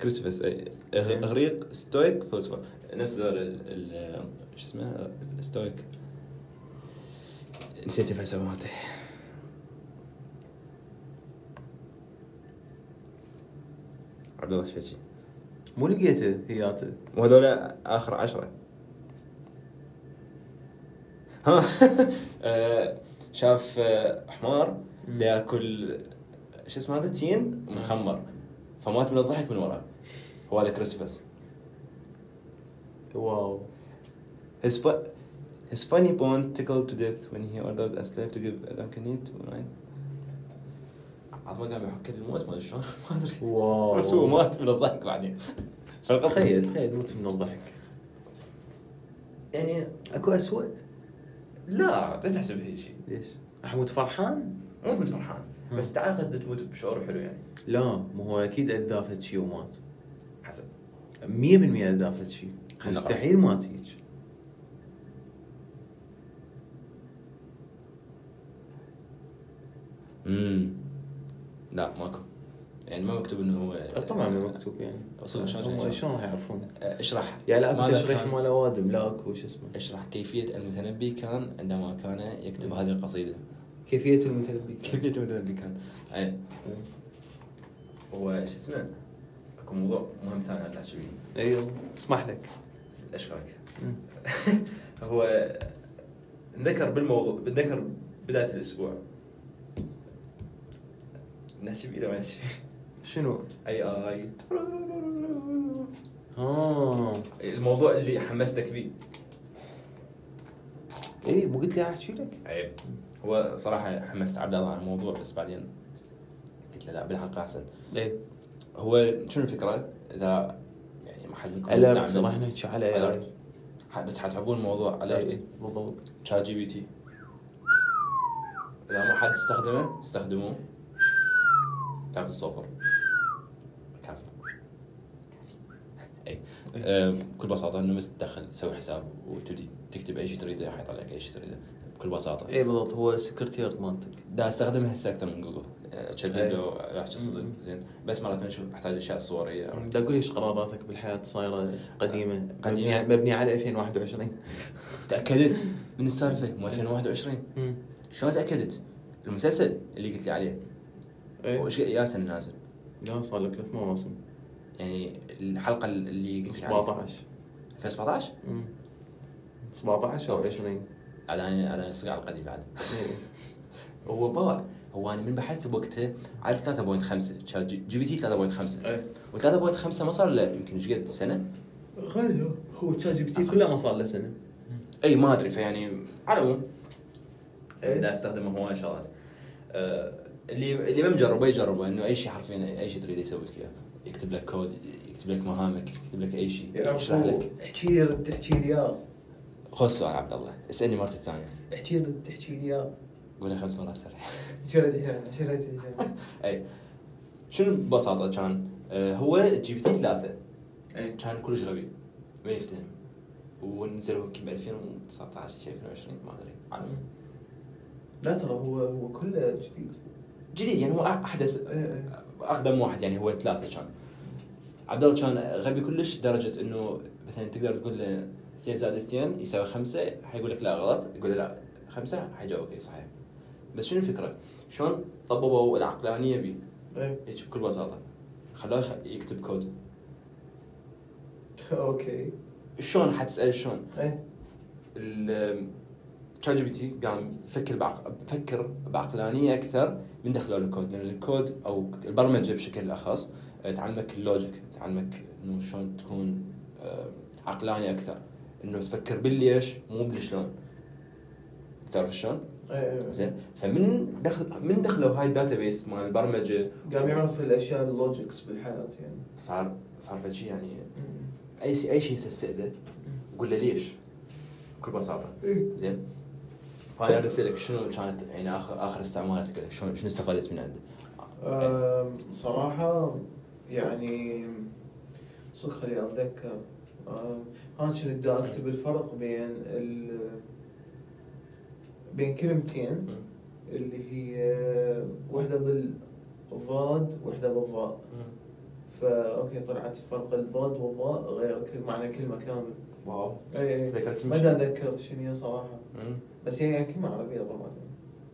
[SPEAKER 1] كريسيبس اي. أغريق stoic فلسفه نفس ذول ال- ال- شو اسمه؟ stoic. نسيت الفلسفه مالته عبد الله شفتي
[SPEAKER 2] مو لقيته هياته
[SPEAKER 1] وهذول آخر عشرة. ها. آه، شاف آه، حمار. ياكل شو اسمه هذا؟ تين؟ مخمر. فمات من الضحك من وراه هو هذا كريسفس
[SPEAKER 2] واو.
[SPEAKER 1] His, fu- his funny bone tickled to death when he ordered a slave to give Adam Canute wine. عاد ما قام يحك الموت ما أدري شلون ما أدري.
[SPEAKER 2] واو.
[SPEAKER 1] بس هو مات من الضحك بعدين.
[SPEAKER 2] تخيل تخيل تموت من الضحك.
[SPEAKER 1] يعني
[SPEAKER 2] أكو اسوء
[SPEAKER 1] لا لا تحسب هيك شيء
[SPEAKER 2] ليش؟ احمد فرحان؟
[SPEAKER 1] مو تموت فرحان. بس تعال قد تموت بشعور حلو يعني.
[SPEAKER 2] لا مو هو أكيد اذاه فد شيء ومات.
[SPEAKER 1] حسب.
[SPEAKER 2] 100% اذاه فد شيء مستحيل مات هيك.
[SPEAKER 1] امم لا ماكو. يعني ما مكتوب إنه هو
[SPEAKER 2] طبعا مو مكتوب يعني.
[SPEAKER 1] أصلاً شلون- شلون-
[SPEAKER 2] راح يعرفون؟
[SPEAKER 1] اشرح.
[SPEAKER 2] يعني لا تشريح
[SPEAKER 1] كان-
[SPEAKER 2] مال أوادم لا أكو شو اسمه؟
[SPEAKER 1] اشرح. كيفية المتنبي كان عندما كان يكتب هذه القصيدة.
[SPEAKER 2] كيفية المتنبي
[SPEAKER 1] كيفية المتنبي كان. أي. هو شو اسمه؟ أكو موضوع مهم ثاني هلا احكي فيه
[SPEAKER 2] أيوه اسمح لك.
[SPEAKER 1] اشكرك. هو نذكر بالموضوع نذكر بداية الأسبوع. ولا ما نحكي
[SPEAKER 2] شنو؟
[SPEAKER 1] أي آي.
[SPEAKER 2] آه.
[SPEAKER 1] الموضوع اللي حمستك بيه
[SPEAKER 2] اي مو قلت لي احكي لك؟
[SPEAKER 1] عيب. هو صراحة حمست عبد الله على الموضوع بس بعدين قلت له لا بالحلقة أحسن.
[SPEAKER 2] اي
[SPEAKER 1] هو شنو الفكرة؟ إذا يعني ما حد منكم مستعمل
[SPEAKER 2] راح نحكي على
[SPEAKER 1] ح- بس حتحبون الموضوع
[SPEAKER 2] اي
[SPEAKER 1] alert
[SPEAKER 2] بالضبط.
[SPEAKER 1] ChatGPT إذا ما حد استخدمه استخدموه. كافي. الصفر كافي. اي بكل بساطة إنه بس تدخل تسوي حساب وتبدي تكتب أي شيء تريده حيطلع لك أي شيء تريده. بكل بساطة.
[SPEAKER 2] اي بالضبط. هو السكرتير مالتك.
[SPEAKER 1] دا أستخدمه هسه أكثر من جوجل. أه،
[SPEAKER 2] أي.
[SPEAKER 1] له علاج الصدق.
[SPEAKER 2] مم.
[SPEAKER 1] زين. بس مرات ما أشوف أحتاج أشياء صورية.
[SPEAKER 2] دا أقول إيش قراراتك بالحياة صايرة
[SPEAKER 1] قديمة.
[SPEAKER 2] مبنية- مبنية على 2021
[SPEAKER 1] تأكدت من السالفة. مو 2021
[SPEAKER 2] امم
[SPEAKER 1] شلون تأكدت؟ المسلسل اللي قلت لي عليه.
[SPEAKER 2] إيه.
[SPEAKER 1] وش يا سنه نازل.
[SPEAKER 2] لا صار لك ثلاث مواسم.
[SPEAKER 1] يعني الحلقة اللي قلت لي عليها
[SPEAKER 2] 17
[SPEAKER 1] 2017
[SPEAKER 2] امم 17 أو 20
[SPEAKER 1] عاد أنا أنا اسق على القديم بعد.
[SPEAKER 2] إيه.
[SPEAKER 1] هو باع. هو أنا من بحثت بوقتها عارف 3.5 ChatGPT 3.5
[SPEAKER 2] اي
[SPEAKER 1] و3.5 ما صار له يمكن إيش قد سنة؟
[SPEAKER 2] غالي هو. ChatGPT كله ما صار له سنة.
[SPEAKER 1] إي ما أدري فيعني على العموم.
[SPEAKER 2] إيه.
[SPEAKER 1] إذا أستخدمه هواي شغلات آه، اللي اللي ما مجربه يجربه إنه أي شيء حرفيا أي شيء تريد يسوي لك اياه يكتب لك كود يكتب لك مهامك يكتب لك أي شيء يشرح لك.
[SPEAKER 2] احكي لي رد تحكي لي إياه.
[SPEAKER 1] خذ السؤال عبد الله اسألني مرة الثانية
[SPEAKER 2] احكي لي رد تحكي لي إياه.
[SPEAKER 1] قولها خمس مرات سريع.
[SPEAKER 2] تحكي
[SPEAKER 1] أي. شنو ببساطة كان آه، هو GPT ثلاثة.
[SPEAKER 2] أي.
[SPEAKER 1] كان كلش غبي ما يفتهم. ونزل يمكن ب 2019 شيء 2020 ما أدري.
[SPEAKER 2] لا ترى هو هو كله جديد.
[SPEAKER 1] جديد يعني هو
[SPEAKER 2] أحدث AI
[SPEAKER 1] أقدم واحد يعني هو ثلاثة كان. عبد الله كان غبي كلش لدرجه إنه مثلا تقدر تقول له 2 زائد 2 يساوي 5 حيقول لك لا غلط يقول له لا 5 حيجاوبك اي صحيح. بس شنو الفكرة؟ شلون طببوا العقلانية؟
[SPEAKER 2] اي
[SPEAKER 1] هيك بكل بساطة. خلوه يكتب كود.
[SPEAKER 2] أوكي.
[SPEAKER 1] شلون؟ حتسأل شلون؟ ChatGPT قام يفكر بعق... فكر بعقلانية أكثر من دخلوا الكود لأن الكود أو البرمجة بشكل أخص آه، تعلمك ال logic تعلمك إنه شلون تكون آه، عقلاني أكثر إنه تفكر بالليش مو بالشلون. تعرف شلون؟
[SPEAKER 2] اي
[SPEAKER 1] زين. فمن دخل من دخلوا هاي ال database مال البرمجة
[SPEAKER 2] قام يعرف الأشياء ال logics بالحياة يعني.
[SPEAKER 1] صار صار فد شيء يعني أي شيء أي شيء يسأله قول له ليش؟ بكل بساطة.
[SPEAKER 2] إيه.
[SPEAKER 1] زين. فانا بدي اسالك شنو كانت يعني اخر آخر استعمالاتك؟ له؟ شلون شنو استفادت من عنده؟
[SPEAKER 2] أم، صراحة يعني صدق خليني أتذكر. أم، أنا كنت دا أكتب الفرق بين ال بين كلمتين اللي هي واحدة بالضاد بالضاء. فا أوكي طلعت فرق الضاد والضاء غير كل معنى كلمة كامل
[SPEAKER 1] واو.
[SPEAKER 2] أي أي
[SPEAKER 1] تذكرت كل
[SPEAKER 2] ما أتذكر شنو هي صراحة.
[SPEAKER 1] مم.
[SPEAKER 2] بس هي يعني كلمة عربية طبعا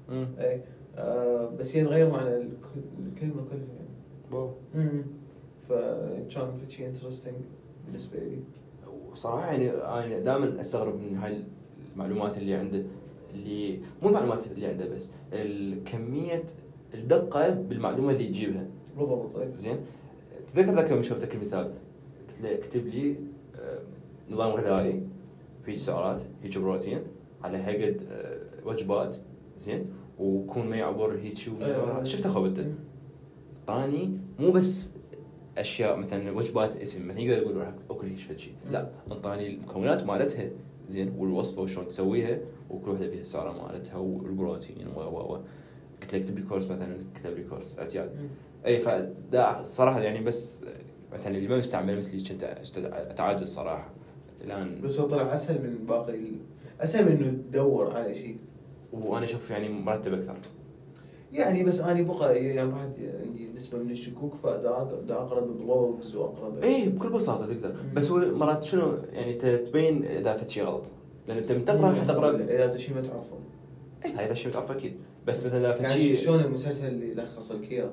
[SPEAKER 1] مم.
[SPEAKER 2] أي آه، بس هي تغير معنى الكل- الكلمة كلها يعني.
[SPEAKER 1] واو.
[SPEAKER 2] امم فكان في شيء interesting بالنسبة لي.
[SPEAKER 1] وصراحه يعني أنا دائما أستغرب من هاي المعلومات اللي عنده اللي مو المعلومات اللي عنده بس الكمية الدقة بالمعلومة اللي يجيبها.
[SPEAKER 2] بالضبط أي.
[SPEAKER 1] زين؟ تذكر ذاك يوم شفتك المثال؟ قلت له اكتب لي آه، نظام غذائي فيه سعرات هيك بروتين. على هيئه آه، وجبات زين؟ ويكون ما يعبر هيك
[SPEAKER 2] أيوة.
[SPEAKER 1] شفت اخو بنت طاني مو بس أشياء مثلا وجبات اسم. مثلا يقدر يقول راح اكل هيك شيء لا انطاني المكونات مالتها زين والوصفة وشلون تسويها وكل وحدة فيها السعرة مالتها والبروتين و و و. قلت له اكتب لي course مثلا كتب لي course. اعتياد. أي فدا الصراحه يعني بس مثلا اللي ما مستعمل مثلي كنت أتعاجز صراحة. الآن
[SPEAKER 2] بس هو طلع أسهل من باقي من إنه تدور على شيء.
[SPEAKER 1] وأنا أشوف يعني مرتب أكثر.
[SPEAKER 2] يعني بس أنا بقى يعني بعد عندي نسبة من الشكوك فدا دا اقرا ب blogs واقرا ب-
[SPEAKER 1] اي بكل بساطة تقدر. بس هو مرات شنو يعني تبين إذا فد شيء غلط. لأن أنت من تقرأ حتقرا
[SPEAKER 2] إذا شيء ما تعرفه.
[SPEAKER 1] اي هذا الشيء تعرفه أكيد. بس مثلا إذا فد
[SPEAKER 2] يعني
[SPEAKER 1] شيء
[SPEAKER 2] شلون المسلسل اللي لخص لك اياه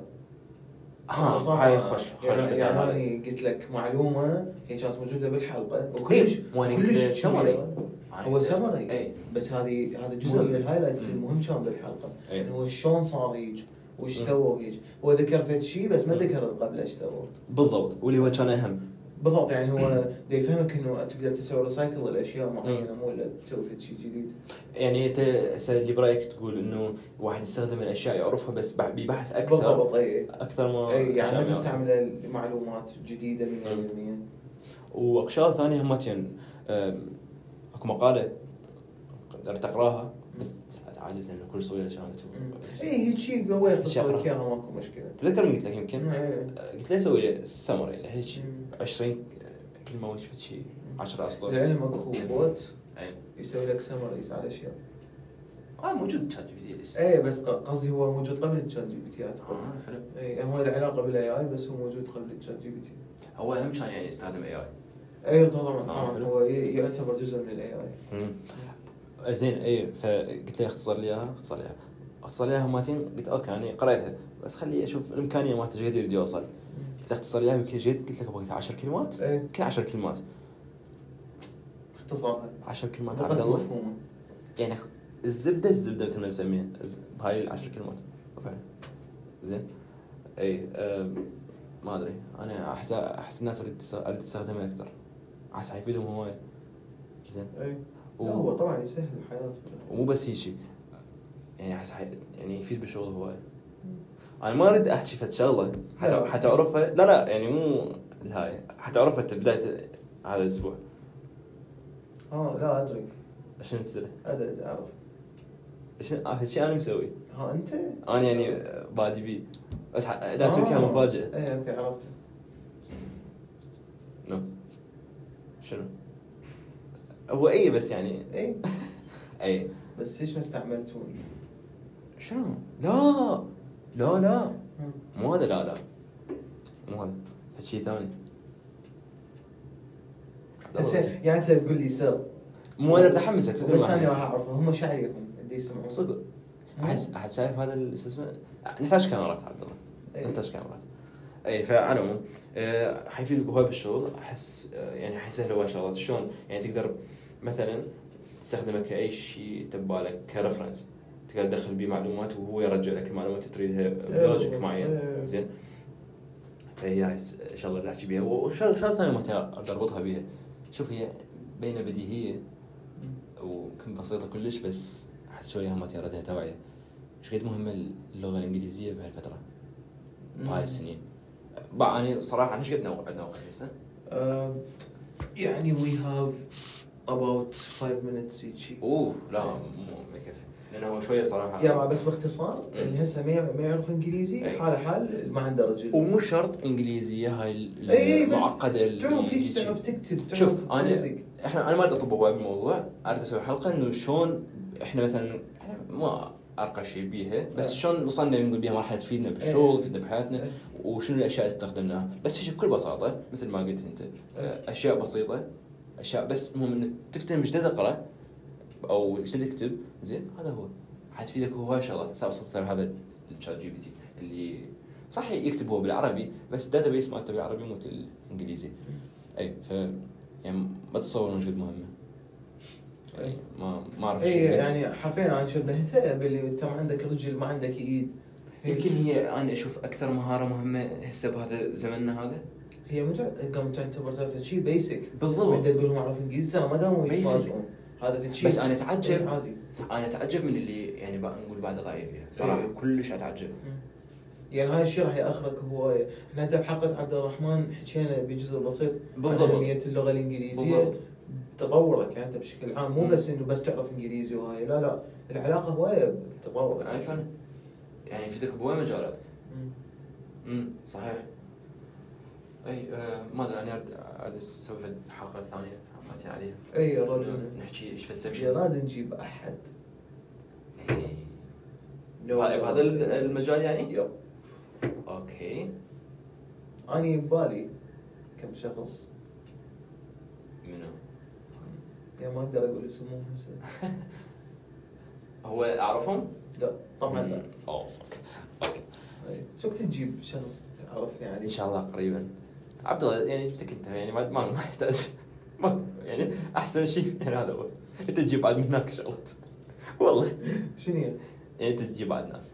[SPEAKER 1] ها
[SPEAKER 2] صح.
[SPEAKER 1] هاي خش خش
[SPEAKER 2] يعني, يعني. أنا قلت لك معلومة هي كانت موجودة بالحلقة
[SPEAKER 1] إيه،
[SPEAKER 2] وكلش كلش
[SPEAKER 1] سمري.
[SPEAKER 2] هو سمري
[SPEAKER 1] اي
[SPEAKER 2] بس هذه هذا جزء. من ال
[SPEAKER 1] highlights.
[SPEAKER 2] المهم كان بالحلقة
[SPEAKER 1] إيه.
[SPEAKER 2] إنه هو شلون صار هيك وش. سووا هيك هو ذكر فد شيء بس ما. ذكر قبل إيش سووا
[SPEAKER 1] بالضبط واللي هو كان أهم
[SPEAKER 2] بالضبط يعني هو يفهمك إنه تقدر تسوي ريسايكل
[SPEAKER 1] الأشياء.
[SPEAKER 2] معينة مو إلا تسوي شيء جديد.
[SPEAKER 1] يعني أنت اللي برأيك تقول إنه واحد يستخدم الأشياء يعرفها بس ببحث أكثر؟
[SPEAKER 2] بالضبط أي.
[SPEAKER 1] أكثر ما
[SPEAKER 2] أي يعني ما تستعمل المعلومات جديده 100%
[SPEAKER 1] وشغله ثانية همتين أكو مقالة قدرت تقراها بس اتعاجز لأنه كل صغيره كانت
[SPEAKER 2] اي هيك شيء هو يختصر لك. اياها ماكو مشكلة.
[SPEAKER 1] تذكر قلت لك يمكن؟
[SPEAKER 2] إيه.
[SPEAKER 1] قلت له سوي لي سمري هيك
[SPEAKER 2] مم.
[SPEAKER 1] 20 كلمة وش فد شيء 10 اسطر
[SPEAKER 2] لعلمك هو bot
[SPEAKER 1] اي
[SPEAKER 2] يسوي لك summaries على أشياء.
[SPEAKER 1] آه موجود تشات جي بي تي ليش؟
[SPEAKER 2] إيه بس قصدي هو موجود قبل ال ChatGPT أعتقد.
[SPEAKER 1] آه، حلو.
[SPEAKER 2] اي هو له علاقة بال AI بس هو موجود قبل الشات جي بي تي
[SPEAKER 1] هو أهم كان يعني يستخدم AI
[SPEAKER 2] أيوه طبعا
[SPEAKER 1] آه،
[SPEAKER 2] طبعا. هو يعتبر جزء من ال AI
[SPEAKER 1] زين اي فقلت له اختصر لي إياها اختصر لي إياها. اختصر لي إياها همتين قلت أوكي يعني قريتها. بس خلي أشوف الإمكانية مالته إيش قد يريد يوصل. قلت له اختصر لي إياها يمكن جيت قلت لك أبغى 10 كلمات.
[SPEAKER 2] إيه.
[SPEAKER 1] يمكن 10 كلمات.
[SPEAKER 2] اختصارها
[SPEAKER 1] 10 كلمات عبد الله. يعني الزبدة الزبدة مثل ما نسميها. بهاي العشر كلمات. فعلا زين. اي ما أدري. أنا احس أحس الناس اللي تست- اللي تستخدمها أكثر. أحس حيفيدهم هواي. زين.
[SPEAKER 2] اي لا هو طبعا يسهل الحياة
[SPEAKER 1] ومو بس هيك يعني أحس حي... يعني يفيد بالشغل هواي أنا ما أريد أحكي فد شغلة. حت...
[SPEAKER 2] لا.
[SPEAKER 1] حتعرفها لا لا يعني مو الهاي. حتعرفها أنت بداية هذا الأسبوع.
[SPEAKER 2] آه لا أدري.
[SPEAKER 1] شنو تدري؟
[SPEAKER 2] أدري أعرف.
[SPEAKER 1] شنو الشيء أنا مسوي.
[SPEAKER 2] ها أنت؟
[SPEAKER 1] أنا يعني بادي بيه بس دا أسوي فيها
[SPEAKER 2] آه.
[SPEAKER 1] مفاجأة.
[SPEAKER 2] اي أوكي عرفت.
[SPEAKER 1] نو. شنو؟ هو اي بس يعني؟
[SPEAKER 2] اي
[SPEAKER 1] اي
[SPEAKER 2] بس ليش ما استعملتوه؟
[SPEAKER 1] شنو؟ لا. لا لا. مو هذا لا لا. مو هذا. فشي ثاني.
[SPEAKER 2] بس يعني انت تقول لي سر.
[SPEAKER 1] مو أنا مثل
[SPEAKER 2] بس أنا راح. اعرفهم هم إيش عليهم اللي يسمعون.
[SPEAKER 1] صدق. احس شايف هذا شو اسمه؟ نحتاج كاميرات عبد الله
[SPEAKER 2] إيه.
[SPEAKER 1] نحتاج كاميرات. اي فعلى العموم آه، حيفيد هواي بالشغل احس آه، يعني حيسهل هواي شغلات. شلون؟ يعني تقدر مثلا تستخدمه كأي شيء ببالك ك reference. تقدر تدخل بيه معلومات وهو يرجع لك المعلومات اللي تريدها ب logic
[SPEAKER 2] إيه.
[SPEAKER 1] معين.
[SPEAKER 2] إيه.
[SPEAKER 1] زين. فهي الشغله اللي أحكي بيها. وشغله شغلة ثانية متى أقدر أربطها بيها. شوف هي بين بديهية وكم بسيطة كلش بس احس شوية هم توعية. إيش قد مهمة اللغة الإنجليزية بهالفترة؟ بهاي السنين. بقى أنا صراحة إيش قد عندنا وقت هسه؟
[SPEAKER 2] آه، يعني we have about five minutes each
[SPEAKER 1] أوه لا مو ما يكفي لأنه هو شوية صراحة
[SPEAKER 2] يا بس باختصار. اللي هسه ما يع- ما يعرف إنجليزي
[SPEAKER 1] أي.
[SPEAKER 2] حاله حال ما عنده رجل
[SPEAKER 1] ومو شرط إنجليزية هاي
[SPEAKER 2] بس
[SPEAKER 1] المعقدة
[SPEAKER 2] تعرف
[SPEAKER 1] هيجي.
[SPEAKER 2] تعرف تكتب تعرف
[SPEAKER 1] شوف
[SPEAKER 2] أنا.
[SPEAKER 1] إحنا أنا ما اريد اطب هواي بالموضوع أريد أسوي حلقة إنه شلون إحنا مثلا إحنا ما أرقى شيء بيها بس
[SPEAKER 2] لا.
[SPEAKER 1] شلون وصلنا نقول بيها مرحلة تفيدنا بالشغل
[SPEAKER 2] إيه.
[SPEAKER 1] تفيدنا بحياتنا
[SPEAKER 2] إيه.
[SPEAKER 1] وشنو الأشياء اللي استخدمناها؟ بس هيك بكل بساطة مثل ما قلت أنت
[SPEAKER 2] إيه.
[SPEAKER 1] أشياء بسيطة أشياء بس المهم إنك تفتهم إيش تقرأ أو إيش تكتب. زين هذا هو. حتفيدك هواي شغلات هسه ابسط مثال هذا ال ChatGPT اللي صح يكتب هو بالعربي بس ال data base مالته بالعربي مو الانجليزي أي ف يعني ما تتصور قد مهمة. يعني ما ما أعرف أي
[SPEAKER 2] يعني حرفيا أنا شبهتها باللي انت ما عندك رجل ما عندك إيد.
[SPEAKER 1] يمكن هي أنا أشوف أكثر مهارة مهمة هسه بهذا زمننا هذا.
[SPEAKER 2] هي مو قام تعتبر ترى شيء بيسك
[SPEAKER 1] بالضبط.
[SPEAKER 2] انت تقول لهم اعرف إنجليزي ترى ما قاموا. يتفاجئون. هذا في شيء
[SPEAKER 1] بس أنا أتعجب.
[SPEAKER 2] عادي.
[SPEAKER 1] أنا أتعجب من اللي يعني نقول بعد ضعيف فيها. صراحة
[SPEAKER 2] إيه.
[SPEAKER 1] كلش أتعجب.
[SPEAKER 2] يعني هاي الشيء راح يأخرك هوايه، إحنا حتى بحلقة عبد الرحمن حكينا بجزء بسيط
[SPEAKER 1] بالضبط.
[SPEAKER 2] أهمية اللغة الإنجليزية.
[SPEAKER 1] بالضبط.
[SPEAKER 2] تطورك يعني انت بشكل عام. مو. بس إنه بس تعرف إنجليزي وهاي لا لا. العلاقة هواية تطورك
[SPEAKER 1] يعني فعلا يعني يفيدك بهواي مجالات
[SPEAKER 2] مم.
[SPEAKER 1] امم صحيح. أي آه ما أدري أنا اريد أسوي فد حلقة ثانية حلقتين عليها.
[SPEAKER 2] أي رجل
[SPEAKER 1] نحكي إيش في
[SPEAKER 2] ال
[SPEAKER 1] section.
[SPEAKER 2] راد نجيب أحد.
[SPEAKER 1] بهذا بهذا المجال يعني؟
[SPEAKER 2] Yep.
[SPEAKER 1] Okay.
[SPEAKER 2] اني ببالي كم شخص.
[SPEAKER 1] منو؟
[SPEAKER 2] يا ما أقدر أقول اسمهم هسه.
[SPEAKER 1] هو أعرفهم؟
[SPEAKER 2] لا طبعا لا.
[SPEAKER 1] Oh fuck okay.
[SPEAKER 2] أي. شو وقت تجيب شخص تعرفني عليه
[SPEAKER 1] إن شاء الله قريبا. عبد الله يعني جبتك انت يعني ما ما يحتاج. ما يعني أحسن شيء يعني هذا هو. أنت تجيب بعد من هناك شغلات. والله.
[SPEAKER 2] شنو؟
[SPEAKER 1] يعني أنت تجيب بعد ناس.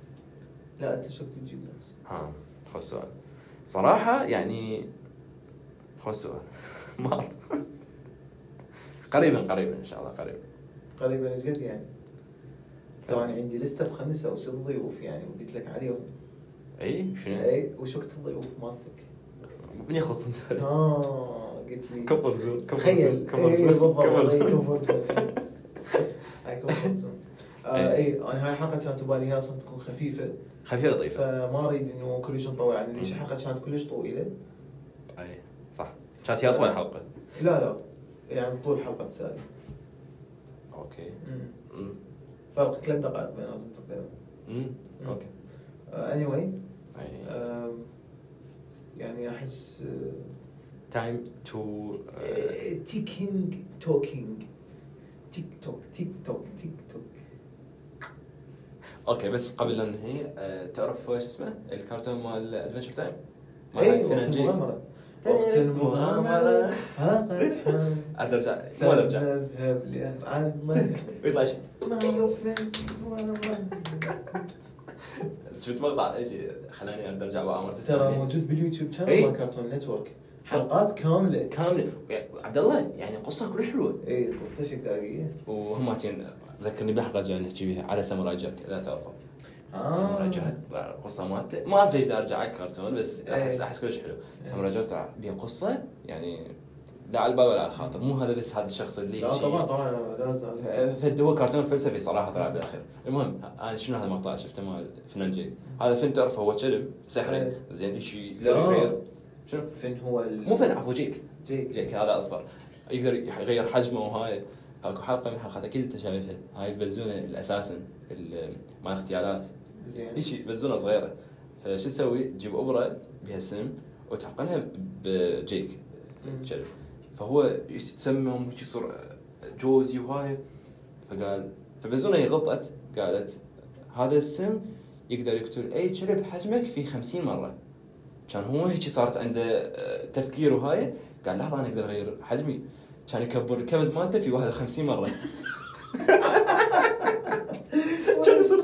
[SPEAKER 2] لا أنت شو تجيب ناس؟
[SPEAKER 1] ها خذ السؤال صراحة يعني خذ السؤال ما قريبا قريبا إن شاء الله قريبا.
[SPEAKER 2] قريبا إيش قد يعني؟ طبعا عندي لستة بخمسة أو ست ضيوف يعني وقلت لك عليهم.
[SPEAKER 1] إي؟ شنو؟
[SPEAKER 2] إي وش وقت الضيوف مالتك؟
[SPEAKER 1] من يخص أنت؟
[SPEAKER 2] آه قلت لي.
[SPEAKER 1] كفر زون كفر زون كفر زون كفر زون
[SPEAKER 2] هاي كفر زون آه،. إي. أنا هاي الحلقة كانت ببالي هي أصلا تكون خفيفة.
[SPEAKER 1] خفيفة لطيفة
[SPEAKER 2] فما أريد إنه كلش نطول عن ذيك الحلقة كانت كلش طويلة.
[SPEAKER 1] إي صح. كانت هي أطول حلقة.
[SPEAKER 2] لا لا يعني طول حلقة سالي
[SPEAKER 1] أوكي.
[SPEAKER 2] فرق ثلاث دقائق بيناتهم تقريبا
[SPEAKER 1] أمم. أوكي.
[SPEAKER 2] اني واي
[SPEAKER 1] أي.
[SPEAKER 2] يعني أحس
[SPEAKER 1] تايم تو
[SPEAKER 2] تيكينج توكينج تيك توك تيك توك تيك توك
[SPEAKER 1] أوكي بس قبل لا ننهي آه، تعرف شو اسمه؟ الكرتون مال ادفنشر تايم مال
[SPEAKER 2] اي
[SPEAKER 1] هاي
[SPEAKER 2] وقت المغامرة. ها
[SPEAKER 1] عاد ارجع مو ارجع ويطلع شيء. شفت مقطع إيش؟ خلاني أرجع بقى مرة
[SPEAKER 3] ترى. موجود بال YouTube
[SPEAKER 1] channel
[SPEAKER 3] إيه. Cartoon Network حلقات
[SPEAKER 1] كاملة. كاملة. عبد الله يعني قصة كلش حلوة.
[SPEAKER 3] اي قصته شكاكيه
[SPEAKER 1] وهم ذكرني بحلقه جاي نحكي بيها على Samurai Jack إذا تعرفه. Samurai Jack القصة مالته ما اعرف ليش ارجع على الكرتون بس
[SPEAKER 3] إيه.
[SPEAKER 1] احس أحس كلش حلو. Samurai Jack ترى بيها قصة يعني لا على البال ولا على الخاطر. مو هذا بس هذا الشخص اللي
[SPEAKER 3] لا طبعا طبعا لازم
[SPEAKER 1] فد هو كرتون فلسفي صراحة طلع بالأخير. المهم أنا شنو هذا المقطع شفته مال Finn and Jake هذا فيلم تعرفه هو كلب سحري
[SPEAKER 3] إيه.
[SPEAKER 1] زين شيء
[SPEAKER 3] لا.
[SPEAKER 1] يغير شنو؟
[SPEAKER 3] فين هو ال...
[SPEAKER 1] مو فن عفوا Jake.
[SPEAKER 3] Jake.
[SPEAKER 1] Jake هذا أصفر. يقدر يغير حجمه وهاي. اكو حلقة من الحلقات أكيد أنت شايفها هاي البزونه ال assassin ال- مال اغتيالات
[SPEAKER 3] زين.
[SPEAKER 1] شيء بزونه صغيرة. فشو تسوي؟ تجيب أبرة بها سم وتحقنها بجيك. كلب فهو يتسمم وشي يصير جوزي وهاي. فقال فبزونه هي غلطت قالت هذا السم يقدر يقتل أي كلب حجمك في خمسين مرة. كان هو هيك صارت عنده آه، تفكير وهاي. قال لحظه أنا أقدر أغير حجمي. كان يكبر الكبد مالته في 51 مرة. كان يصير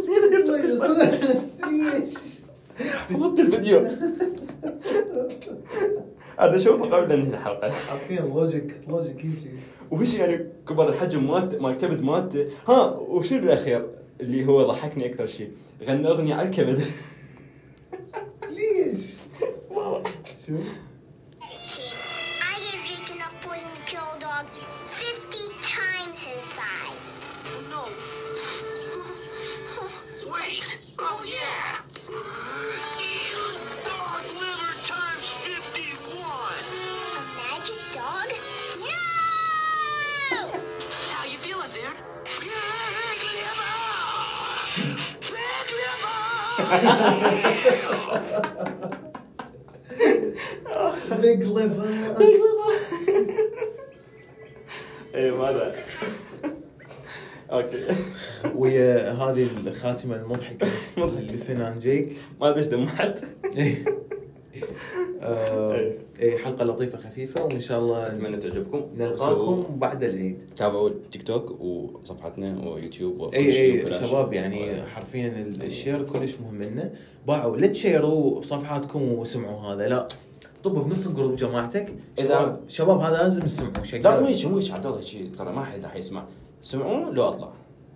[SPEAKER 1] حط الفيديو هذا شوفه قبل أن ننهي الحلقة.
[SPEAKER 3] حرفيا logic logic هيجي
[SPEAKER 1] وش يعني كبر الحجم مالته مال الكبد مالته. ها وشو الأخير اللي هو ضحكني أكثر شيء غنى اغنيه على الكبد.
[SPEAKER 3] ليش؟ شو؟
[SPEAKER 4] Liver! Big liver
[SPEAKER 1] اي ماذا okay.
[SPEAKER 2] ويا هذه الخاتمة المضحكة ل Finn and Jake.
[SPEAKER 1] ما أدري إيش دمعت.
[SPEAKER 2] إيه. آه، إيه، حلقة لطيفة خفيفة وإن شاء الله
[SPEAKER 1] أتمنى تعجبكم.
[SPEAKER 2] نلقاكم بعد العيد.
[SPEAKER 1] تابعوا تيك توك وصفحتنا ويوتيوب وكل
[SPEAKER 2] اي
[SPEAKER 1] شيء
[SPEAKER 2] اي. شباب يعني حرفيا الشير كلش مهم لنا. باعوا لا تشيروا بصفحاتكم وسمعوا هذا لا. طبوا بنص الجروب جماعتك شباب شباب هذا لازم تسمعوا شيء
[SPEAKER 1] لا مو هيك مو هيك عبد الله ترى ما حد راح يسمع. سمعوا لو أطلع.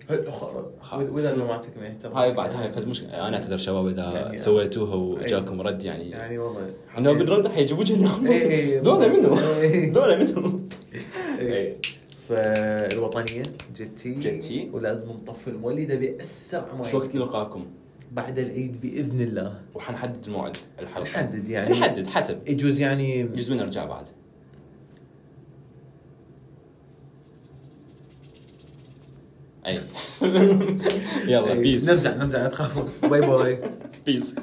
[SPEAKER 2] وإذا جماعتك ما يهتم
[SPEAKER 1] هاي بعد هاي مشكله أنا أعتذر شباب إذا
[SPEAKER 2] يعني-
[SPEAKER 1] سويتوها وجاكم رد يعني.
[SPEAKER 2] يعني والله.
[SPEAKER 1] إنه بنرد حيجيبوا لنا
[SPEAKER 2] إيه، إيه. إيه.
[SPEAKER 1] دولة منو
[SPEAKER 2] إيه.
[SPEAKER 1] إيه.
[SPEAKER 2] فالوطنية جتي.
[SPEAKER 1] جتي.
[SPEAKER 2] ولازم نطفي المولدة بأسرع ما
[SPEAKER 1] شو وقت. نلقاكم؟
[SPEAKER 2] بعد العيد بإذن الله.
[SPEAKER 1] وحنحدد الموعد الحلقة.
[SPEAKER 2] نحدد يعني.
[SPEAKER 1] نحدد حسب.
[SPEAKER 2] يجوز يعني
[SPEAKER 1] يجوز من نرجع بعد. اي يلا
[SPEAKER 2] إيه،
[SPEAKER 1] بيس
[SPEAKER 2] نرجع نرجع لا تخافوا. باي باي
[SPEAKER 1] بيس